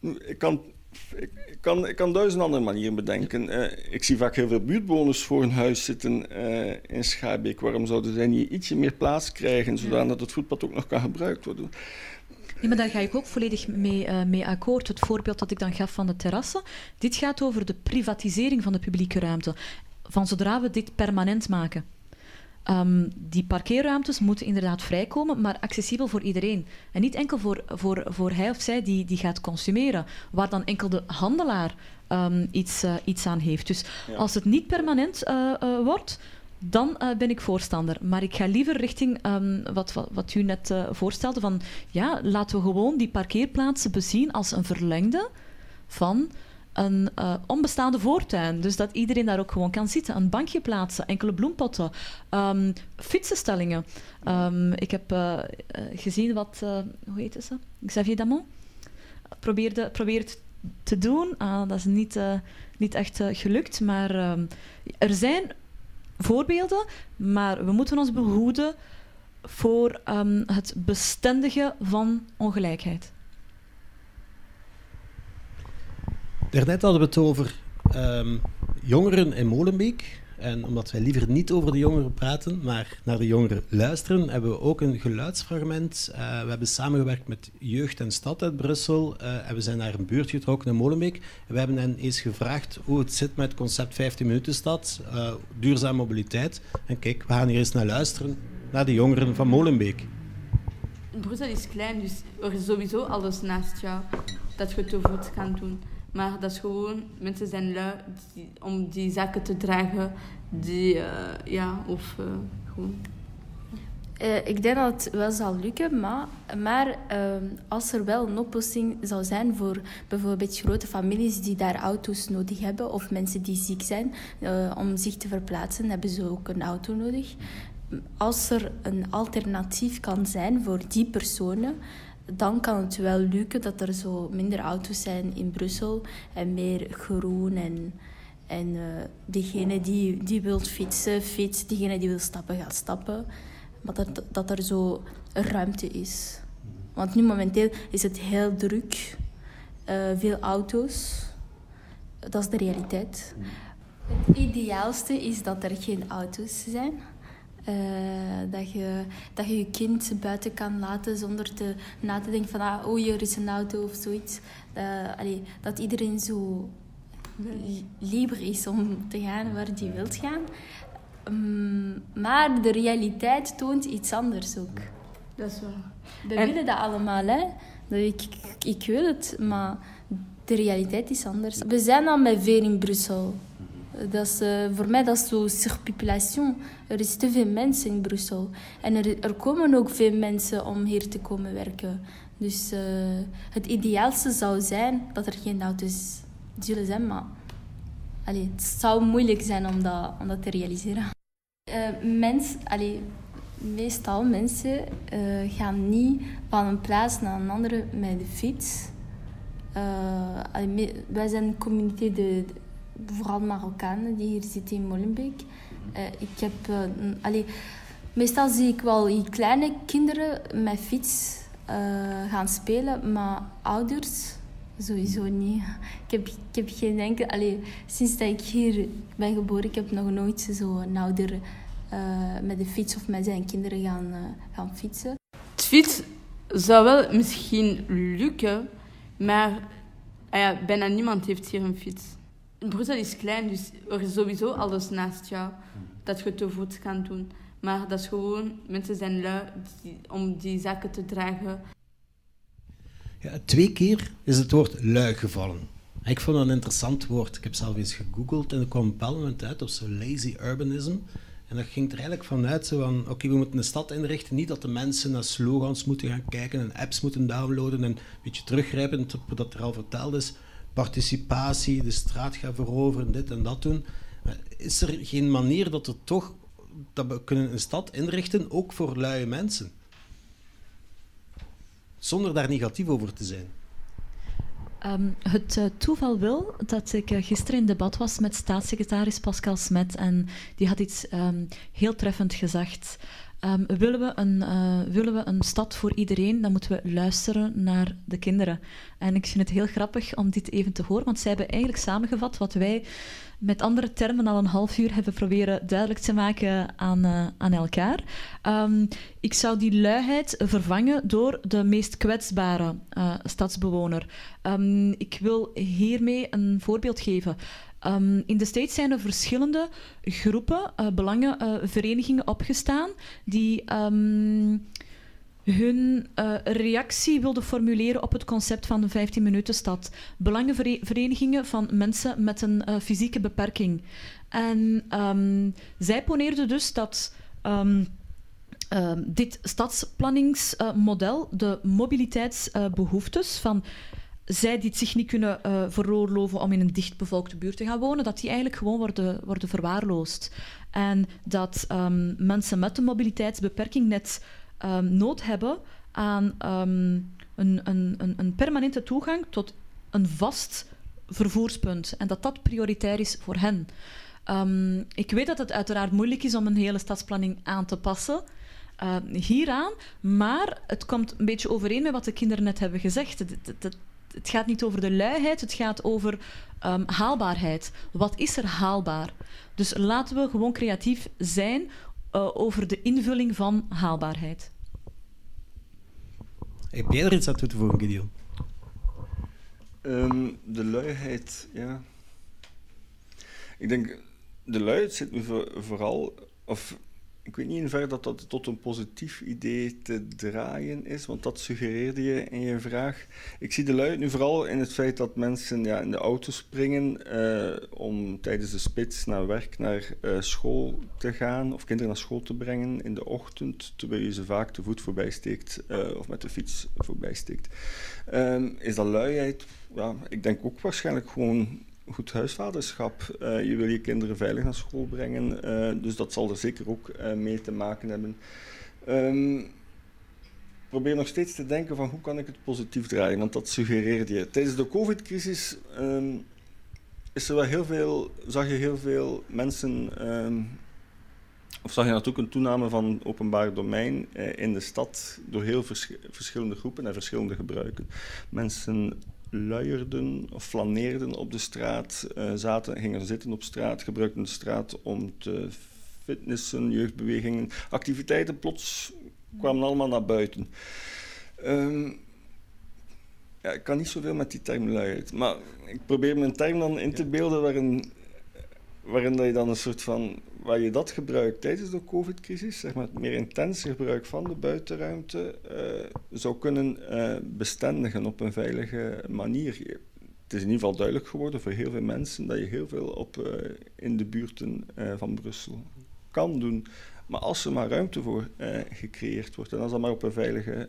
Nu, ik kan ik, kan, ik kan duizend andere manieren bedenken. Uh, ik zie vaak heel veel buurtbewoners voor hun huis zitten uh, in Schaarbeek. Waarom zouden zij niet ietsje meer plaats krijgen, zodat het voetpad ook nog kan gebruikt worden? Ja, maar daar ga ik ook volledig mee, uh, mee akkoord. Het voorbeeld dat ik dan gaf van de terrassen. Dit gaat over de privatisering van de publieke ruimte. Van zodra we dit permanent maken. Um, die parkeerruimtes moeten inderdaad vrijkomen, maar accessibel voor iedereen. En niet enkel voor, voor, voor hij of zij die, die gaat consumeren, waar dan enkel de handelaar um, iets, uh, iets aan heeft. Dus ja. als het niet permanent uh, wordt, dan uh, ben ik voorstander. Maar ik ga liever richting um, wat, wat, u net uh, voorstelde: van ja, laten we gewoon die parkeerplaatsen bezien als een verlengde van een uh, onbestaande voortuin. Dus dat iedereen daar ook gewoon kan zitten. Een bankje plaatsen, enkele bloempotten, um, fietsenstellingen. Um, ik heb gezien wat, hoe heet ze? Xavier Damon probeerde, probeert te doen. Ah, dat is niet, niet echt gelukt, maar er zijn voorbeelden, maar we moeten ons behoeden voor um, het bestendigen van ongelijkheid. Daarnet hadden we het over um, jongeren in Molenbeek. En omdat wij liever niet over de jongeren praten, maar naar de jongeren luisteren, hebben we ook een geluidsfragment. Uh, we hebben samengewerkt met Jeugd en Stad uit Brussel uh, en we zijn naar een buurt getrokken in Molenbeek. En we hebben hen eens gevraagd hoe het zit met het concept 15 minuten stad, uh, duurzame mobiliteit. En kijk, we gaan hier eens naar luisteren, naar de jongeren van Molenbeek. Brussel is klein, dus er is sowieso alles naast jou dat je te voet kan doen. Maar dat is gewoon, mensen zijn lui om die zaken te dragen. Die, uh, ja, of uh, gewoon. Uh, ik denk dat het wel zal lukken, maar, maar als er wel een oplossing zou zijn voor bijvoorbeeld grote families die daar auto's nodig hebben, of mensen die ziek zijn, om zich te verplaatsen, hebben ze ook een auto nodig. Als er een alternatief kan zijn voor die personen, dan kan het wel lukken dat er zo minder auto's zijn in Brussel en meer groen en, en uh, degene die, die wil fietsen, fietst, diegene die wil stappen, gaat stappen. Maar dat, dat er zo ruimte is. Want nu momenteel is het heel druk, uh, veel auto's. Dat is de realiteit. Het ideaalste is dat er geen auto's zijn. Uh, dat, je, dat je je kind buiten kan laten zonder te, na te denken van ah, oh, hier is een auto of zoiets. Uh, allee, dat iedereen zo liever is om te gaan waar hij wilt gaan. Um, maar de realiteit toont iets anders ook. Dat is waar. We en... willen dat allemaal, hè. Ik, ik, ik wil het, maar de realiteit is anders. We zijn al met veel in Brussel. Dat is, uh, voor mij dat zo surpopulation. Er is te veel mensen in Brussel. En er, er komen ook veel mensen om hier te komen werken. Dus uh, het ideaalste zou zijn dat er geen auto's zullen zijn. Maar allee, het zou moeilijk zijn om dat, om dat te realiseren. Uh, mens, allee, meestal mensen gaan niet van een plaats naar een andere met de fiets. Allee, wij zijn een community de vooral Marokkanen die hier zitten in Molenbeek. Uh, ik heb, uh, allee, meestal zie ik wel kleine kinderen met fiets uh, gaan spelen, maar ouders sowieso niet. Ik heb, ik heb geen enkel, allee, sinds dat ik hier ben geboren, ik heb nog nooit zo een ouder met de fiets of met zijn kinderen gaan, gaan fietsen. fiets zou wel misschien lukken, maar ah ja, bijna niemand heeft hier een fiets. Brussel is klein, dus er is sowieso alles naast jou dat je te voet kan doen. Maar dat is gewoon, mensen zijn lui die- om die zaken te dragen. Ja, twee keer is het woord lui gevallen. Ik vond dat een interessant woord. Ik heb zelf eens gegoogeld en er kwam op een bepaald moment uit op zo lazy urbanism. En dat ging er eigenlijk vanuit zo van, oké, we moeten een stad inrichten. Niet dat de mensen naar slogans moeten gaan kijken en apps moeten downloaden en een beetje teruggrijpend op wat er al verteld is. Participatie, de straat gaan veroveren, dit en dat doen. Is er geen manier dat er toch, dat we kunnen een stad inrichten, ook voor luie mensen? Zonder daar negatief over te zijn. Ehm, het eh, toeval wil dat ik eh, gisteren in debat was met staatssecretaris Pascal Smet en die had iets ehm, heel treffend gezegd. Ehm, willen, we een, eh, willen we een stad voor iedereen, dan moeten we luisteren naar de kinderen. En ik vind het heel grappig om dit even te horen, want zij hebben eigenlijk samengevat wat wij met andere termen al een half uur hebben proberen duidelijk te maken aan, eh, aan elkaar. Ehm, ik zou die luiheid vervangen door de meest kwetsbare eh, stadsbewoner. Ehm, ik wil hiermee een voorbeeld geven. Ehm, in de States zijn er verschillende groepen, eh, belangenverenigingen opgestaan die ehm, hun eh, reactie wilden formuleren op het concept van de 15-minuten-stad. Belangenverenigingen van mensen met een eh, fysieke beperking. En ehm, zij poneerden dus dat dit stadsplanningsmodel de mobiliteitsbehoeftes van zij die het zich niet kunnen eh, veroorloven om in een dichtbevolkte buurt te gaan wonen, dat die eigenlijk gewoon worden, worden verwaarloosd. En dat ehm, mensen met een mobiliteitsbeperking net ehm, nood hebben aan ehm, een, een, een, een permanente toegang tot een vast vervoerspunt. En dat dat prioritair is voor hen. Ik weet dat het uiteraard moeilijk is om een hele stadsplanning aan te passen eh, hieraan, maar het komt een beetje overeen met wat de kinderen net hebben gezegd. Het, het gaat niet over de luiheid, het gaat over ehm, haalbaarheid. Wat is er haalbaar? Dus laten we gewoon creatief zijn eh, over de invulling van haalbaarheid. Heb jij er iets aan toe te voegen, Gideon? Ehm, de luiheid, ja. Ik denk, de luiheid zit me voor- vooral, of ik weet niet in ver dat dat tot een positief idee te draaien is, want dat suggereerde je in je vraag. Ik zie de luiheid nu vooral in het feit dat mensen ja, in de auto springen eh, om tijdens de spits naar werk, naar eh, school te gaan, of kinderen naar school te brengen in de ochtend, terwijl je ze vaak te voet voorbij steekt eh, of met de fiets voorbij steekt. Ehm, is dat luiheid? Ja, ik denk ook waarschijnlijk gewoon goed huisvaderschap. Eh, je wil je kinderen veilig naar school brengen, eh, dus dat zal er zeker ook eh, mee te maken hebben. Ehm, probeer nog steeds te denken van hoe kan ik het positief draaien, want dat suggereerde je. Tijdens de covid-crisis ehm, is er wel heel veel, zag je heel veel mensen, ehm, of zag je natuurlijk een toename van openbaar domein in de stad door heel vers- verschillende groepen en verschillende gebruiken. Mensen luierden of flaneerden op de straat, eh, zaten, gingen zitten op straat, gebruikten de straat om te fitnessen, jeugdbewegingen, activiteiten plots kwamen allemaal naar buiten. Ehm, ja, ik kan niet zoveel met die term luiheid, maar ik probeer me een term dan in te beelden waarin, waarin dat je dan een soort van, waar je dat gebruikt tijdens de covid-crisis, zeg maar het meer intense gebruik van de buitenruimte, eh, zou kunnen eh, bestendigen op een veilige manier. Het is in ieder geval duidelijk geworden voor heel veel mensen dat je heel veel op, eh, in de buurten van Brussel kan doen. Maar als er maar ruimte voor gecreëerd wordt en als dat maar op een veilige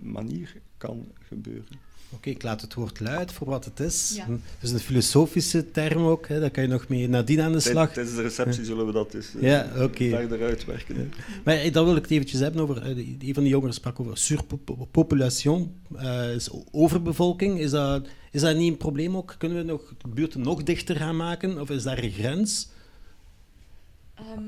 manier kan gebeuren. Oké, ik laat het woord luid voor wat het is. Ja. Het is een filosofische term ook, hè. daar kan je nog mee nadien aan de slag. Tijdens de receptie zullen we dat dus eh, Ja, oké. verder uitwerken. Maar eh, dan wil ik het eventjes hebben over, eh, die- een van die jongeren sprak over surpopulation, eh, is overbevolking. Is dat, is dat niet een probleem ook? Kunnen we nog de buurten nog dichter gaan maken? Of is daar een grens? Ehm,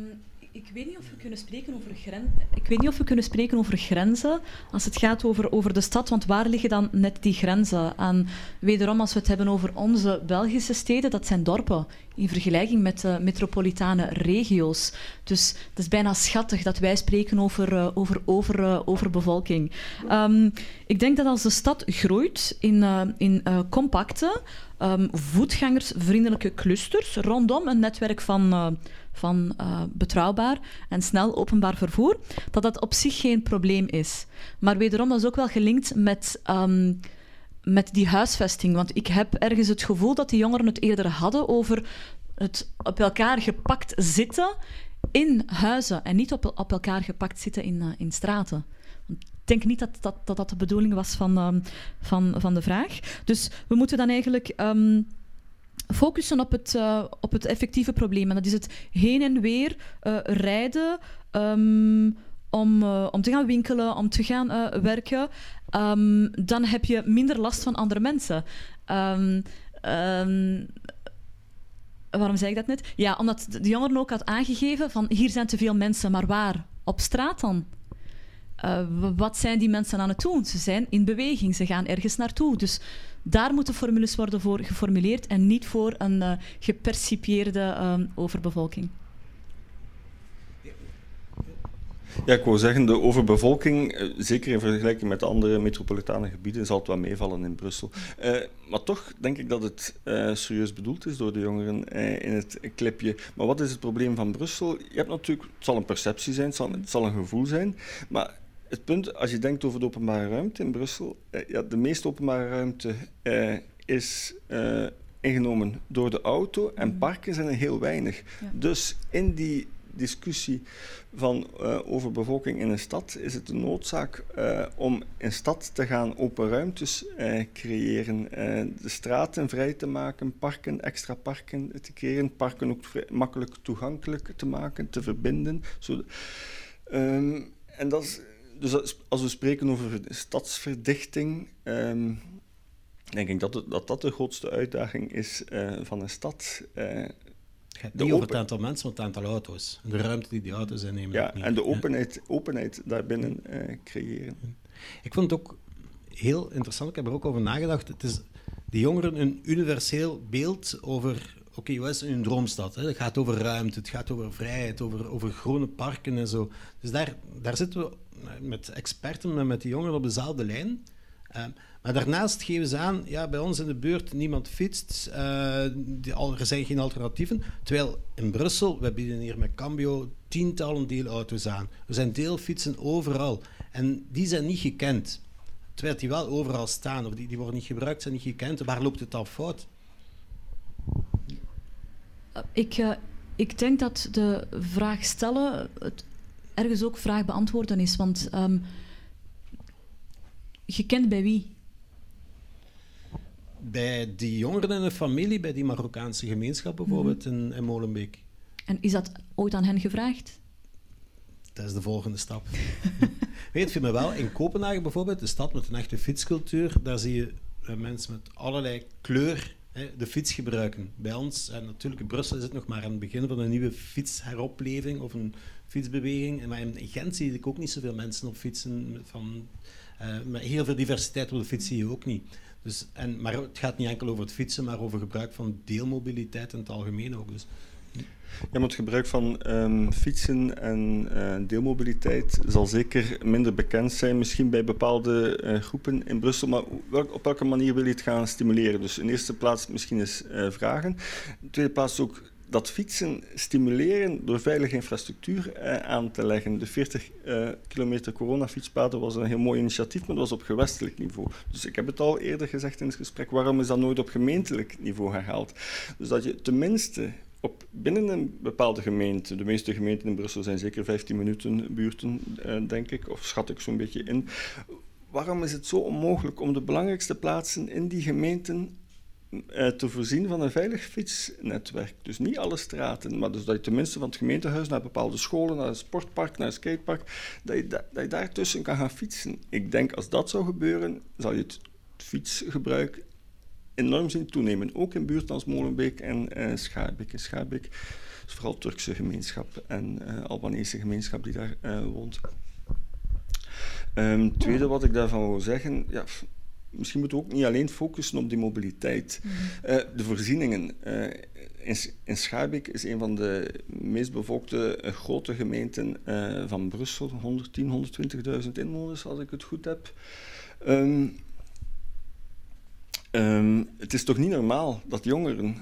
ik weet niet of we kunnen spreken over gren... Ik weet niet of we kunnen spreken over grenzen als het gaat over, over de stad, want waar liggen dan net die grenzen? En wederom, als we het hebben over onze Belgische steden, dat zijn dorpen. in vergelijking met de metropolitane regio's. Dus het is bijna schattig dat wij spreken over, uh, over, over, uh, overbevolking. Um, ik denk dat als de stad groeit in, uh, in compacte, um, voetgangersvriendelijke clusters rondom een netwerk van van uh, betrouwbaar en snel openbaar vervoer, dat dat op zich geen probleem is. Maar wederom, dat is ook wel gelinkt met, um, met die huisvesting. Want ik heb ergens het gevoel dat die jongeren het eerder hadden over het op elkaar gepakt zitten in huizen en niet op, op elkaar gepakt zitten in, uh, in straten. Ik denk niet dat dat, dat, dat de bedoeling was van, um, van, van de vraag. Dus we moeten dan eigenlijk um, focussen op het, uh, op het effectieve probleem. En dat is het heen en weer uh, rijden um, om, uh, om te gaan winkelen, om te gaan werken. Um, dan heb je minder last van andere mensen. Um, waarom zei ik dat net? Ja, omdat de jongeren ook had aangegeven van hier zijn te veel mensen, maar waar? Op straat dan? Wat zijn die mensen aan het doen? Ze zijn in beweging, ze gaan ergens naartoe. Dus daar moeten formules worden voor geformuleerd en niet voor een uh, gepercipieerde uh, overbevolking. Ja, ik wou zeggen, de overbevolking, eh, zeker in vergelijking met andere metropolitane gebieden, zal het wel meevallen in Brussel. Uh, maar toch denk ik dat het serieus bedoeld is door de jongeren in het clipje. Maar wat is het probleem van Brussel? Je hebt natuurlijk, het zal een perceptie zijn, het zal, het zal een gevoel zijn, maar het punt, als je denkt over de openbare ruimte in Brussel, eh, ja, de meeste openbare ruimte eh, is eh, ingenomen door de auto en mhm. parken zijn er heel weinig. Dus in die discussie van uh, over bevolking in een stad is het een noodzaak uh, om in stad te gaan open ruimtes uh, creëren, de straten vrij te maken, parken, extra parken te creëren, parken ook makkelijk toegankelijk te maken, te verbinden. Zo, um, en dat is dus als we spreken over stadsverdichting, um, denk ik dat, het, dat dat de grootste uitdaging is uh, van een stad. Uh, niet over het aantal mensen, maar het aantal auto's. De ruimte die die auto's innemen. Ja, en de openheid, openheid daarbinnen uh, creëren. Ik vond het ook heel interessant, ik heb er ook over nagedacht. Het is de jongeren een universeel beeld over oké, okay, wat is een droomstad? Hè? Het gaat over ruimte, het gaat over vrijheid, over, over groene parken en zo. Dus daar, daar zitten we met experten en met die jongeren op dezelfde lijn. Uh, maar daarnaast geven ze aan, ja, bij ons in de buurt niemand fietst, uh, er zijn geen alternatieven. Terwijl in Brussel, we bieden hier met Cambio tientallen deelauto's aan. Er zijn deelfietsen overal. En die zijn niet gekend. Terwijl die wel overal staan, of die, die worden niet gebruikt, zijn niet gekend. Waar loopt het al fout? Ik, ik denk dat de vraag stellen het ergens ook vraag beantwoorden is. Want um, je kent bij wie? Bij die jongeren in de familie, bij die Marokkaanse gemeenschap bijvoorbeeld mm -hmm. in, in Molenbeek. En is dat ooit aan hen gevraagd? Dat is de volgende stap. (laughs) Weet je me wel, in Kopenhagen bijvoorbeeld, de stad met een echte fietscultuur, daar zie je uh, mensen met allerlei kleur de fiets gebruiken. Bij ons, en natuurlijk in Brussel is het nog maar aan het begin van een nieuwe fietsheropleving of een fietsbeweging. Maar in Gent zie ik ook niet zoveel mensen op fietsen. Van, uh, met heel veel diversiteit op de fiets zie je ook niet. Dus, en, maar het gaat niet enkel over het fietsen, maar over gebruik van deelmobiliteit in het algemeen ook. Dus, ja, maar het gebruik van um, fietsen en uh, deelmobiliteit zal zeker minder bekend zijn, misschien bij bepaalde uh, groepen in Brussel. Maar op welke manier wil je het gaan stimuleren? Dus in eerste plaats misschien eens vragen. In tweede plaats ook dat fietsen stimuleren door veilige infrastructuur eh, aan te leggen. De 40 eh, kilometer coronafietspaden was een heel mooi initiatief, maar dat was op gewestelijk niveau. Dus ik heb het al eerder gezegd in het gesprek, waarom is dat nooit op gemeentelijk niveau herhaald? Dus dat je tenminste op, binnen een bepaalde gemeente, de meeste gemeenten in Brussel zijn zeker 15 minuten buurten, eh, denk ik, of schat ik zo'n beetje in. Waarom is het zo onmogelijk om de belangrijkste plaatsen in die gemeenten te voorzien van een veilig fietsnetwerk. Dus niet alle straten, maar dus dat je tenminste van het gemeentehuis naar bepaalde scholen, naar een sportpark, naar een skatepark, dat je, da dat daartussen kan gaan fietsen. Ik denk als dat zou gebeuren, zal je het fietsgebruik enorm zien toenemen. Ook in buurten als Molenbeek en uh, Schaarbeek. In vooral Turkse gemeenschap en uh, Albanese gemeenschap die daar woont. Um, tweede wat ik daarvan wil zeggen, ja, misschien moeten we ook niet alleen focussen op die mobiliteit. Mm -hmm. uh, de voorzieningen. Uh, in, in Schaarbeek is een van de meest bevolkte uh, grote gemeenten van Brussel. 110, 120.000 inwoners, als ik het goed heb. Um, um, het is toch niet normaal dat jongeren,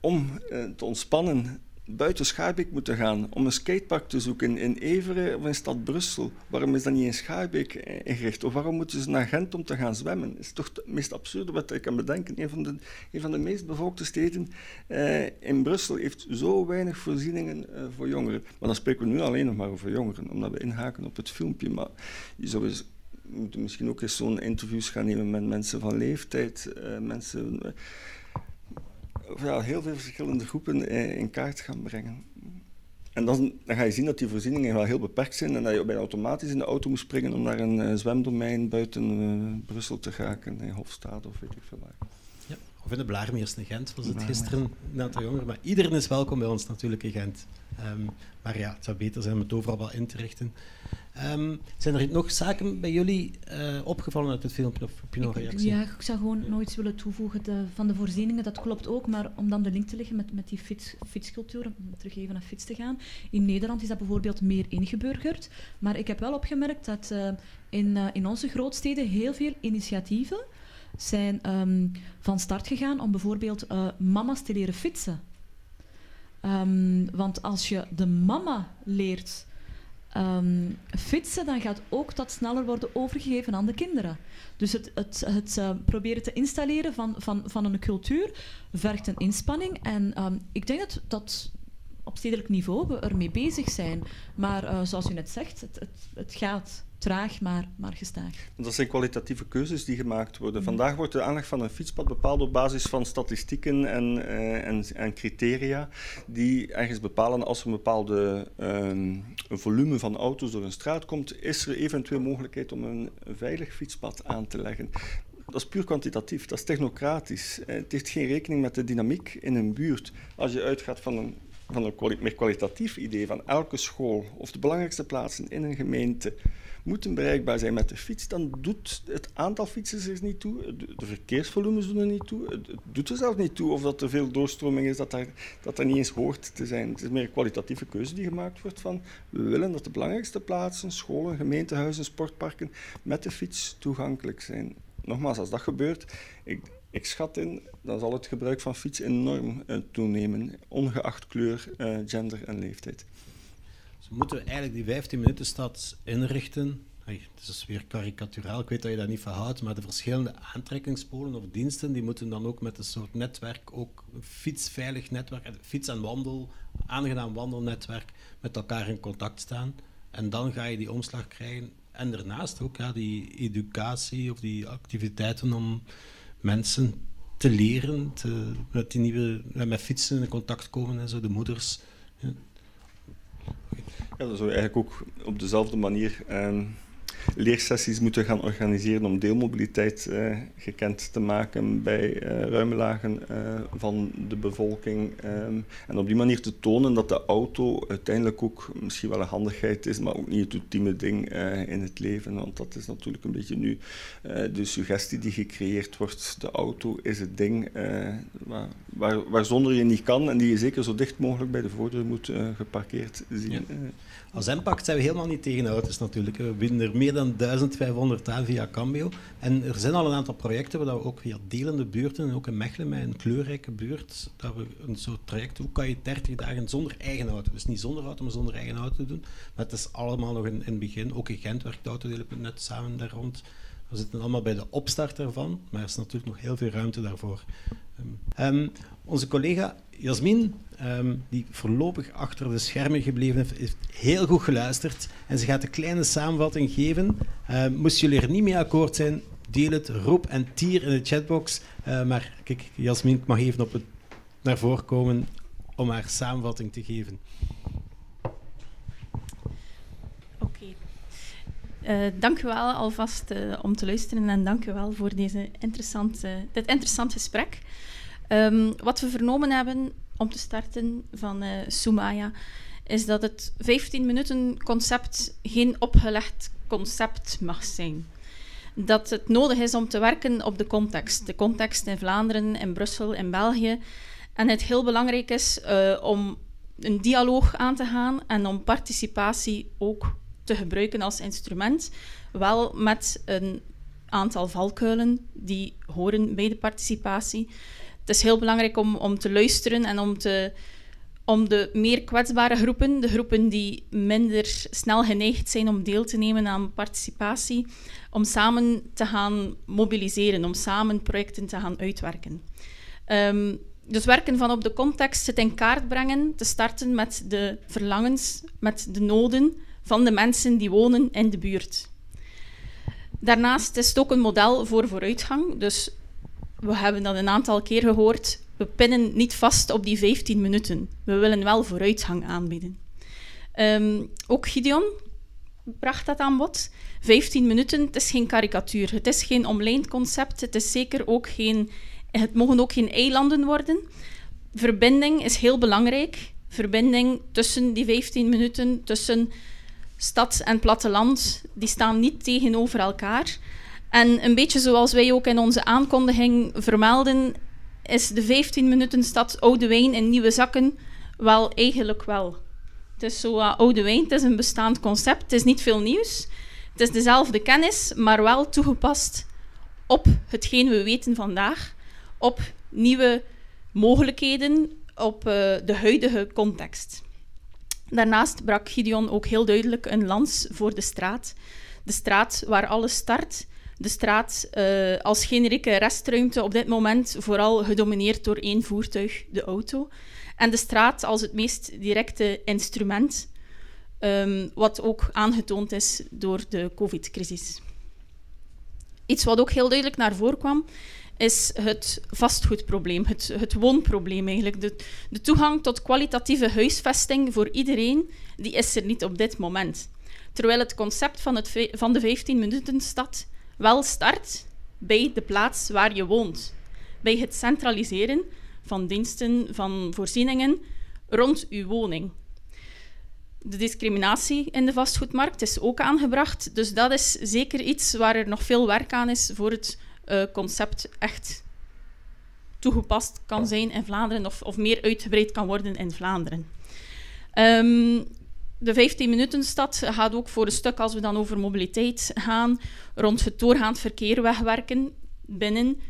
om te ontspannen, buiten Schaarbeek moeten gaan om een skatepark te zoeken in Everen of in stad Brussel. Waarom is dat niet in Schaarbeek ingericht? Of waarom moeten ze naar Gent om te gaan zwemmen? Dat is toch het meest absurde wat ik kan bedenken. Een van de, een van de meest bevolkte steden eh, in Brussel heeft zo weinig voorzieningen eh, voor jongeren. Maar dan spreken we nu alleen nog maar over jongeren, omdat we inhaken op het filmpje. Maar je zou eens moeten misschien ook eens zo'n interviews gaan nemen met mensen van leeftijd, mensen ja, heel veel verschillende groepen eh, in kaart gaan brengen. En dan, dan, ga je zien dat die voorzieningen wel heel beperkt zijn en dat je bijna automatisch in de auto moet springen om naar een uh, zwemdomein buiten uh, Brussel te geraken, in Hofstade of weet ik veel waar. Of in de Blaarmeers in Gent was het gisteren een aantal jongeren. Maar iedereen is welkom bij ons natuurlijk in Gent. Um, maar ja, het zou beter zijn om het overal wel in te richten. Um, zijn er nog zaken bij jullie uh, opgevallen uit het filmpje of heb je nog reactie? Ja, ik zou gewoon nog iets willen toevoegen de, van de voorzieningen. Dat klopt ook, maar om dan de link te leggen met, met die fiets, fietscultuur, om terug even naar fiets te gaan. In Nederland is dat bijvoorbeeld meer ingeburgerd. Maar ik heb wel opgemerkt dat uh, in, uh, in onze grootsteden heel veel initiatieven zijn um, van start gegaan om bijvoorbeeld mama's te leren fietsen. Um, want als je de mama leert um, fietsen, dan gaat ook dat sneller worden overgegeven aan de kinderen. Dus het, het, het uh, proberen te installeren van, van, van een cultuur vergt een inspanning. En ik denk dat, dat op stedelijk niveau we ermee bezig zijn. Maar uh, zoals u net zegt, het, het, het gaat traag, maar, maar gestaag. Dat zijn kwalitatieve keuzes die gemaakt worden. Vandaag wordt de aanleg van een fietspad bepaald op basis van statistieken en, uh, en, en, criteria die ergens bepalen als er een bepaalde um, een volume van auto's door een straat komt, is er eventueel mogelijkheid om een veilig fietspad aan te leggen. Dat is puur kwantitatief, dat is technocratisch. Eh, het heeft geen rekening met de dynamiek in een buurt. Als je uitgaat van een van een meer kwalitatief idee van elke school of de belangrijkste plaatsen in een gemeente moeten bereikbaar zijn met de fiets, dan doet het aantal fietsers er niet toe, de verkeersvolumes doen er niet toe, het doet er zelfs niet toe of dat er veel doorstroming is, dat daar, dat er niet eens hoort te zijn. Het is meer een kwalitatieve keuze die gemaakt wordt van we willen dat de belangrijkste plaatsen, scholen, gemeentehuizen, sportparken met de fiets toegankelijk zijn. Nogmaals, als dat gebeurt, ik, ik schat in, dan zal het gebruik van fiets enorm uh, toenemen, ongeacht kleur, uh, gender en leeftijd. Dus we moeten eigenlijk die 15 minuten stad inrichten. Hey, het is weer karikaturaal, ik weet dat je daar niet van houdt, maar de verschillende aantrekkingspolen of diensten, die moeten dan ook met een soort netwerk, ook een fietsveilig netwerk, fiets- en wandel, aangenaam wandelnetwerk, met elkaar in contact staan. En dan ga je die omslag krijgen. En daarnaast ook die educatie of die activiteiten om mensen te leren, te, met die nieuwe, met fietsen in contact komen en zo, de moeders. Ja, ja dat zou eigenlijk ook op dezelfde manier um, leersessies moeten gaan organiseren om deelmobiliteit uh, gekend te maken bij uh, ruime lagen uh, van de bevolking. Um, en op die manier te tonen dat de auto uiteindelijk ook misschien wel een handigheid is, maar ook niet het ultieme ding in het leven. Want dat is natuurlijk een beetje nu de suggestie die gecreëerd wordt. De auto is het ding waar, waar, waar, zonder je niet kan en die je zeker zo dicht mogelijk bij de voordeur moet geparkeerd zien. Ja. Als impact zijn we helemaal niet tegen auto's natuurlijk. We bieden er meer dan 1500 aan via Cambio. En er zijn al een aantal projecten waar we ook via delende buurten, en ook in Mechelen met een kleurrijke buurt, dat we een soort traject, hoe kan je 30 dagen zonder eigen auto, dus niet zonder auto, maar zonder eigen auto doen. Maar het is allemaal nog in, in het begin. Ook in Gent werkt Autodelen.net samen daar rond. We zitten allemaal bij de opstart daarvan, maar er is natuurlijk nog heel veel ruimte daarvoor. Um, onze collega Jasmin, um, die voorlopig achter de schermen gebleven heeft, heeft heel goed geluisterd en ze gaat een kleine samenvatting geven. Uh, moesten jullie er niet mee akkoord zijn, deel het, roep en tier in de chatbox. Uh, maar kijk, Jasmin mag even op het, naar voren komen om haar samenvatting te geven. Uh, dank u wel alvast uh, om te luisteren en dank u wel voor deze interessante, dit interessant gesprek. Um, wat we vernomen hebben om te starten van uh, Soumaya is dat het 15 minuten concept geen opgelegd concept mag zijn. Dat het nodig is om te werken op de context. De context in Vlaanderen, in Brussel, in België. En het heel belangrijk is uh, om een dialoog aan te gaan en om participatie ook te gebruiken als instrument. Wel met een aantal valkuilen die horen bij de participatie. Het is heel belangrijk om, om te luisteren en om, te, om de meer kwetsbare groepen, de groepen die minder snel geneigd zijn om deel te nemen aan participatie, om samen te gaan mobiliseren, om samen projecten te gaan uitwerken. Um, dus werken van op de context, het in kaart brengen, te starten met de verlangens, met de noden van de mensen die wonen in de buurt. Daarnaast is het ook een model voor vooruitgang. Dus we hebben dat een aantal keer gehoord. We pinnen niet vast op die 15 minuten. We willen wel vooruitgang aanbieden. Um, ook Gideon bracht dat aan bod. 15 minuten, het is geen karikatuur. Het is geen omlijnd concept. Het is zeker ook geen het mogen ook geen eilanden worden. Verbinding is heel belangrijk. Verbinding tussen die 15 minuten, tussen stad en platteland, die staan niet tegenover elkaar. En een beetje zoals wij ook in onze aankondiging vermelden, is de 15 minuten stad Oude Wijn in nieuwe zakken wel eigenlijk wel. Het is zo uh, Oude Wijn, het is een bestaand concept, het is niet veel nieuws. Het is dezelfde kennis, maar wel toegepast op hetgeen we weten vandaag op nieuwe mogelijkheden op uh, de huidige context. Daarnaast brak Gideon ook heel duidelijk een lans voor de straat. De straat waar alles start. De straat uh, als generieke restruimte op dit moment vooral gedomineerd door één voertuig, de auto. En de straat als het meest directe instrument, um, wat ook aangetoond is door de COVID-crisis. Iets wat ook heel duidelijk naar voren kwam, is het vastgoedprobleem, het, het woonprobleem eigenlijk. De, de toegang tot kwalitatieve huisvesting voor iedereen, die is er niet op dit moment. Terwijl het concept van, het, van de 15-minuten-stad wel start bij de plaats waar je woont. Bij het centraliseren van diensten, van voorzieningen rond uw woning. De discriminatie in de vastgoedmarkt is ook aangebracht. Dus dat is zeker iets waar er nog veel werk aan is voor het uh, concept echt toegepast kan zijn in Vlaanderen of, of meer uitgebreid kan worden in Vlaanderen. Um, de 15-minuten-stad gaat ook voor een stuk, als we dan over mobiliteit gaan, rond het doorgaand verkeer wegwerken binnen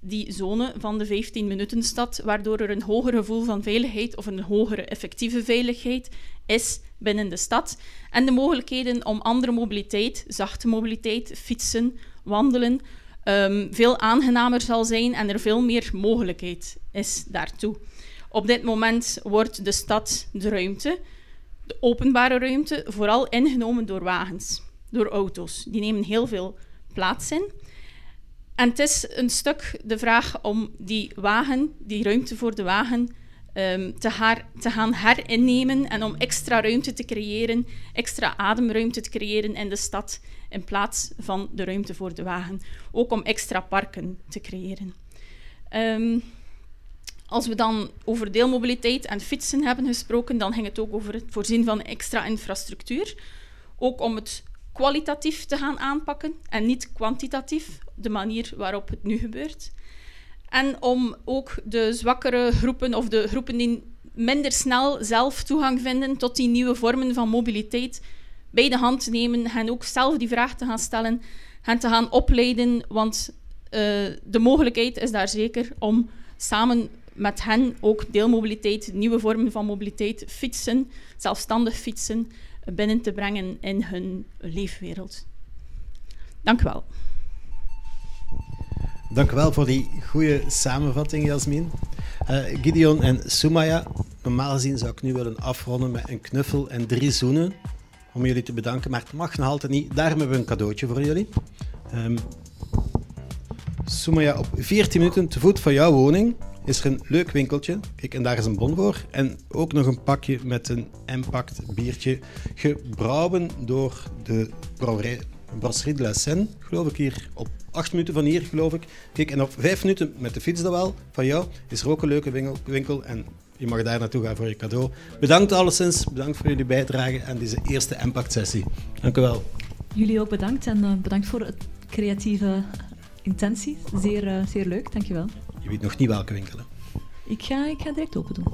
die zone van de 15-minuten-stad, waardoor er een hoger gevoel van veiligheid of een hogere effectieve veiligheid is binnen de stad. En de mogelijkheden om andere mobiliteit, zachte mobiliteit, fietsen, wandelen, um, veel aangenamer zal zijn en er veel meer mogelijkheid is daartoe. Op dit moment wordt de stad, de ruimte, de openbare ruimte, vooral ingenomen door wagens, door auto's. Die nemen heel veel plaats in. En het is een stuk de vraag om die wagen, die ruimte voor de wagen, um, te, haar, te gaan herinnemen en om extra ruimte te creëren, extra ademruimte te creëren in de stad in plaats van de ruimte voor de wagen. Ook om extra parken te creëren. Um, als we dan over deelmobiliteit en fietsen hebben gesproken, dan ging het ook over het voorzien van extra infrastructuur. Ook om het kwalitatief te gaan aanpakken en niet kwantitatief, de manier waarop het nu gebeurt. En om ook de zwakkere groepen of de groepen die minder snel zelf toegang vinden tot die nieuwe vormen van mobiliteit bij de hand nemen en ook zelf die vraag te gaan stellen en te gaan opleiden, want uh, de mogelijkheid is daar zeker om samen met hen ook deelmobiliteit, nieuwe vormen van mobiliteit, fietsen, zelfstandig fietsen, binnen te brengen in hun leefwereld. Dank u wel. Dank u wel voor die goede samenvatting, Jasmin. Uh, Gideon en Sumaya, normaal gezien zou ik nu willen afronden met een knuffel en drie zoenen om jullie te bedanken, maar het mag nog altijd niet. Daarom hebben we een cadeautje voor jullie. Um, Sumaya, op 14 minuten te voet van jouw woning is er een leuk winkeltje. Kijk, en daar is een bon voor. En ook nog een pakje met een impact biertje, gebrouwen door de brouwerij Brasserie de la Seine, geloof ik, hier op 8 minuten van hier, geloof ik. Kijk, en op 5 minuten met de fiets dan wel, van jou, is er ook een leuke winkel, en je mag daar naartoe gaan voor je cadeau. Bedankt alleszins, bedankt voor jullie bijdrage aan deze eerste Impact-sessie. Dank u wel. Jullie ook bedankt en uh, bedankt voor het creatieve intentie. Zeer, uh, zeer leuk, dankjewel. Je weet nog niet welke winkelen. Ik ga, ik ga direct open doen.